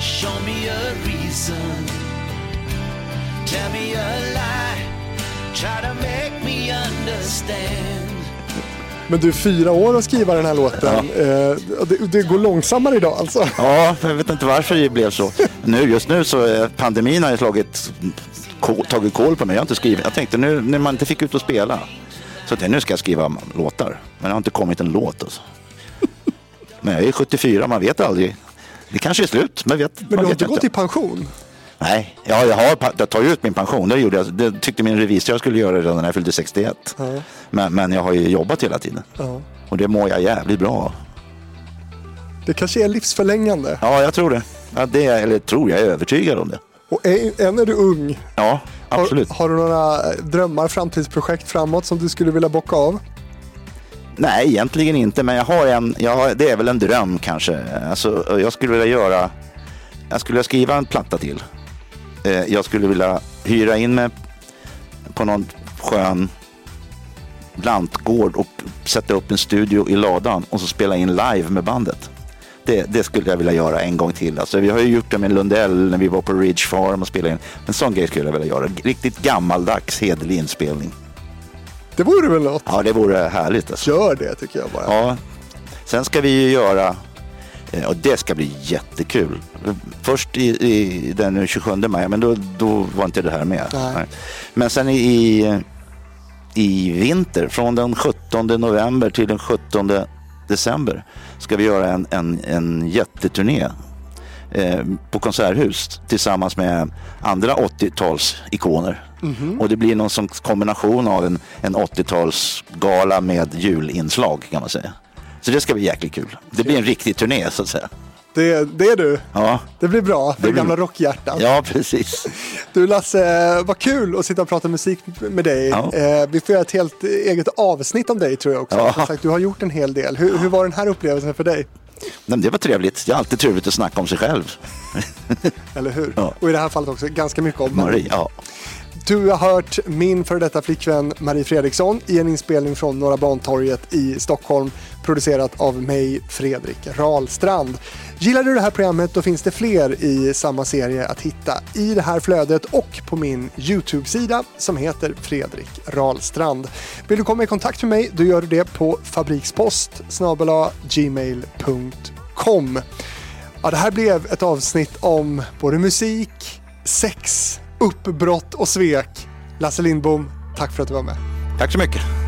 Show me a reason. Tell me a lie. Try to make me understand. Men du, fyra år att skriva den här låten. Eh, och det, det går långsammare idag alltså. Ja, jag vet inte varför det blev så. Nu, just nu så är pandemin har ju slagit, tagit koll på mig. Jag har inte skrivit. Jag tänkte nu när man inte fick ut och spela. Så jag, nu ska jag skriva låtar. Men det har inte kommit en låt alltså. Men jag är 74, man vet aldrig. Det kanske är slut, men vet, Men man du har inte gått i pension? Nej, ja, jag har jag tar ju ut min pension. Det, gjorde jag. det tyckte min revisor jag skulle göra redan när jag fyllde 61. Ja. Men, men jag har ju jobbat hela tiden. Ja. Och det mår jag jävligt bra av. Det kanske är livsförlängande. Ja, jag tror det. Ja, det är, eller tror jag, är övertygad om det. Och än än är du ung. Ja, absolut. Har, har du några eh, drömmar, framtidsprojekt framåt som du skulle vilja bocka av? Nej, egentligen inte, men jag har en, jag har, det är väl en dröm kanske. Alltså, jag skulle vilja göra, jag skulle vilja skriva en platta till. Eh, jag skulle vilja hyra in mig på någon skön lantgård och sätta upp en studio i ladan och så spela in live med bandet. Det, det skulle jag vilja göra en gång till. Alltså, vi har ju gjort det med Lundell när vi var på Ridge Farm och spelade in. En sån grej skulle jag vilja göra. Riktigt gammaldags hederlig inspelning. Det vore väl något? Ja, det vore härligt. Alltså. Gör det tycker jag bara. Ja, sen ska vi ju göra, eh, och det ska bli jättekul. Först i, i den 27 maj, men då, då var inte det här med. Nej. Men sen i, i, vinter, från den 17 november till den 17 december, ska vi göra en, en, en jätteturné eh, på Konserthus tillsammans med andra 80-talsikoner. Och det blir någon som kombination av en, en 80-talsgala med julinslag kan man säga. Så det ska bli jäkligt kul. Det blir en riktig turné så att säga. Det, det är du. Ja, Det blir bra för Det blir- gamla rockhjärtan. ja precis. Du Lasse, vad kul att sitta och prata musik med dig. Ja. Eh, vi får göra ett helt eget avsnitt om dig tror jag också. Ja. Sagt, du har gjort en hel del. Hur, hur var den här upplevelsen för dig? Nej, det var trevligt. Det är alltid trevligt att snacka om sig själv. Eller hur? Ja. Och i det här fallet också ganska mycket om. Marie, ja. Du har hört min före detta flickvän Marie Fredriksson i en inspelning från Norra Bantorget i Stockholm producerat av mig, Fredrik Rahlstrand. Gillar du det här programmet då finns det fler i samma serie att hitta i det här flödet och på min YouTube-sida som heter Fredrik Rahlstrand. Vill du komma i kontakt med mig då gör du det på fabrikspost gmail.com. Ja, det här blev ett avsnitt om både musik, sex, uppbrott och svek. Lasse Lindbom, tack för att du var med. Tack så mycket.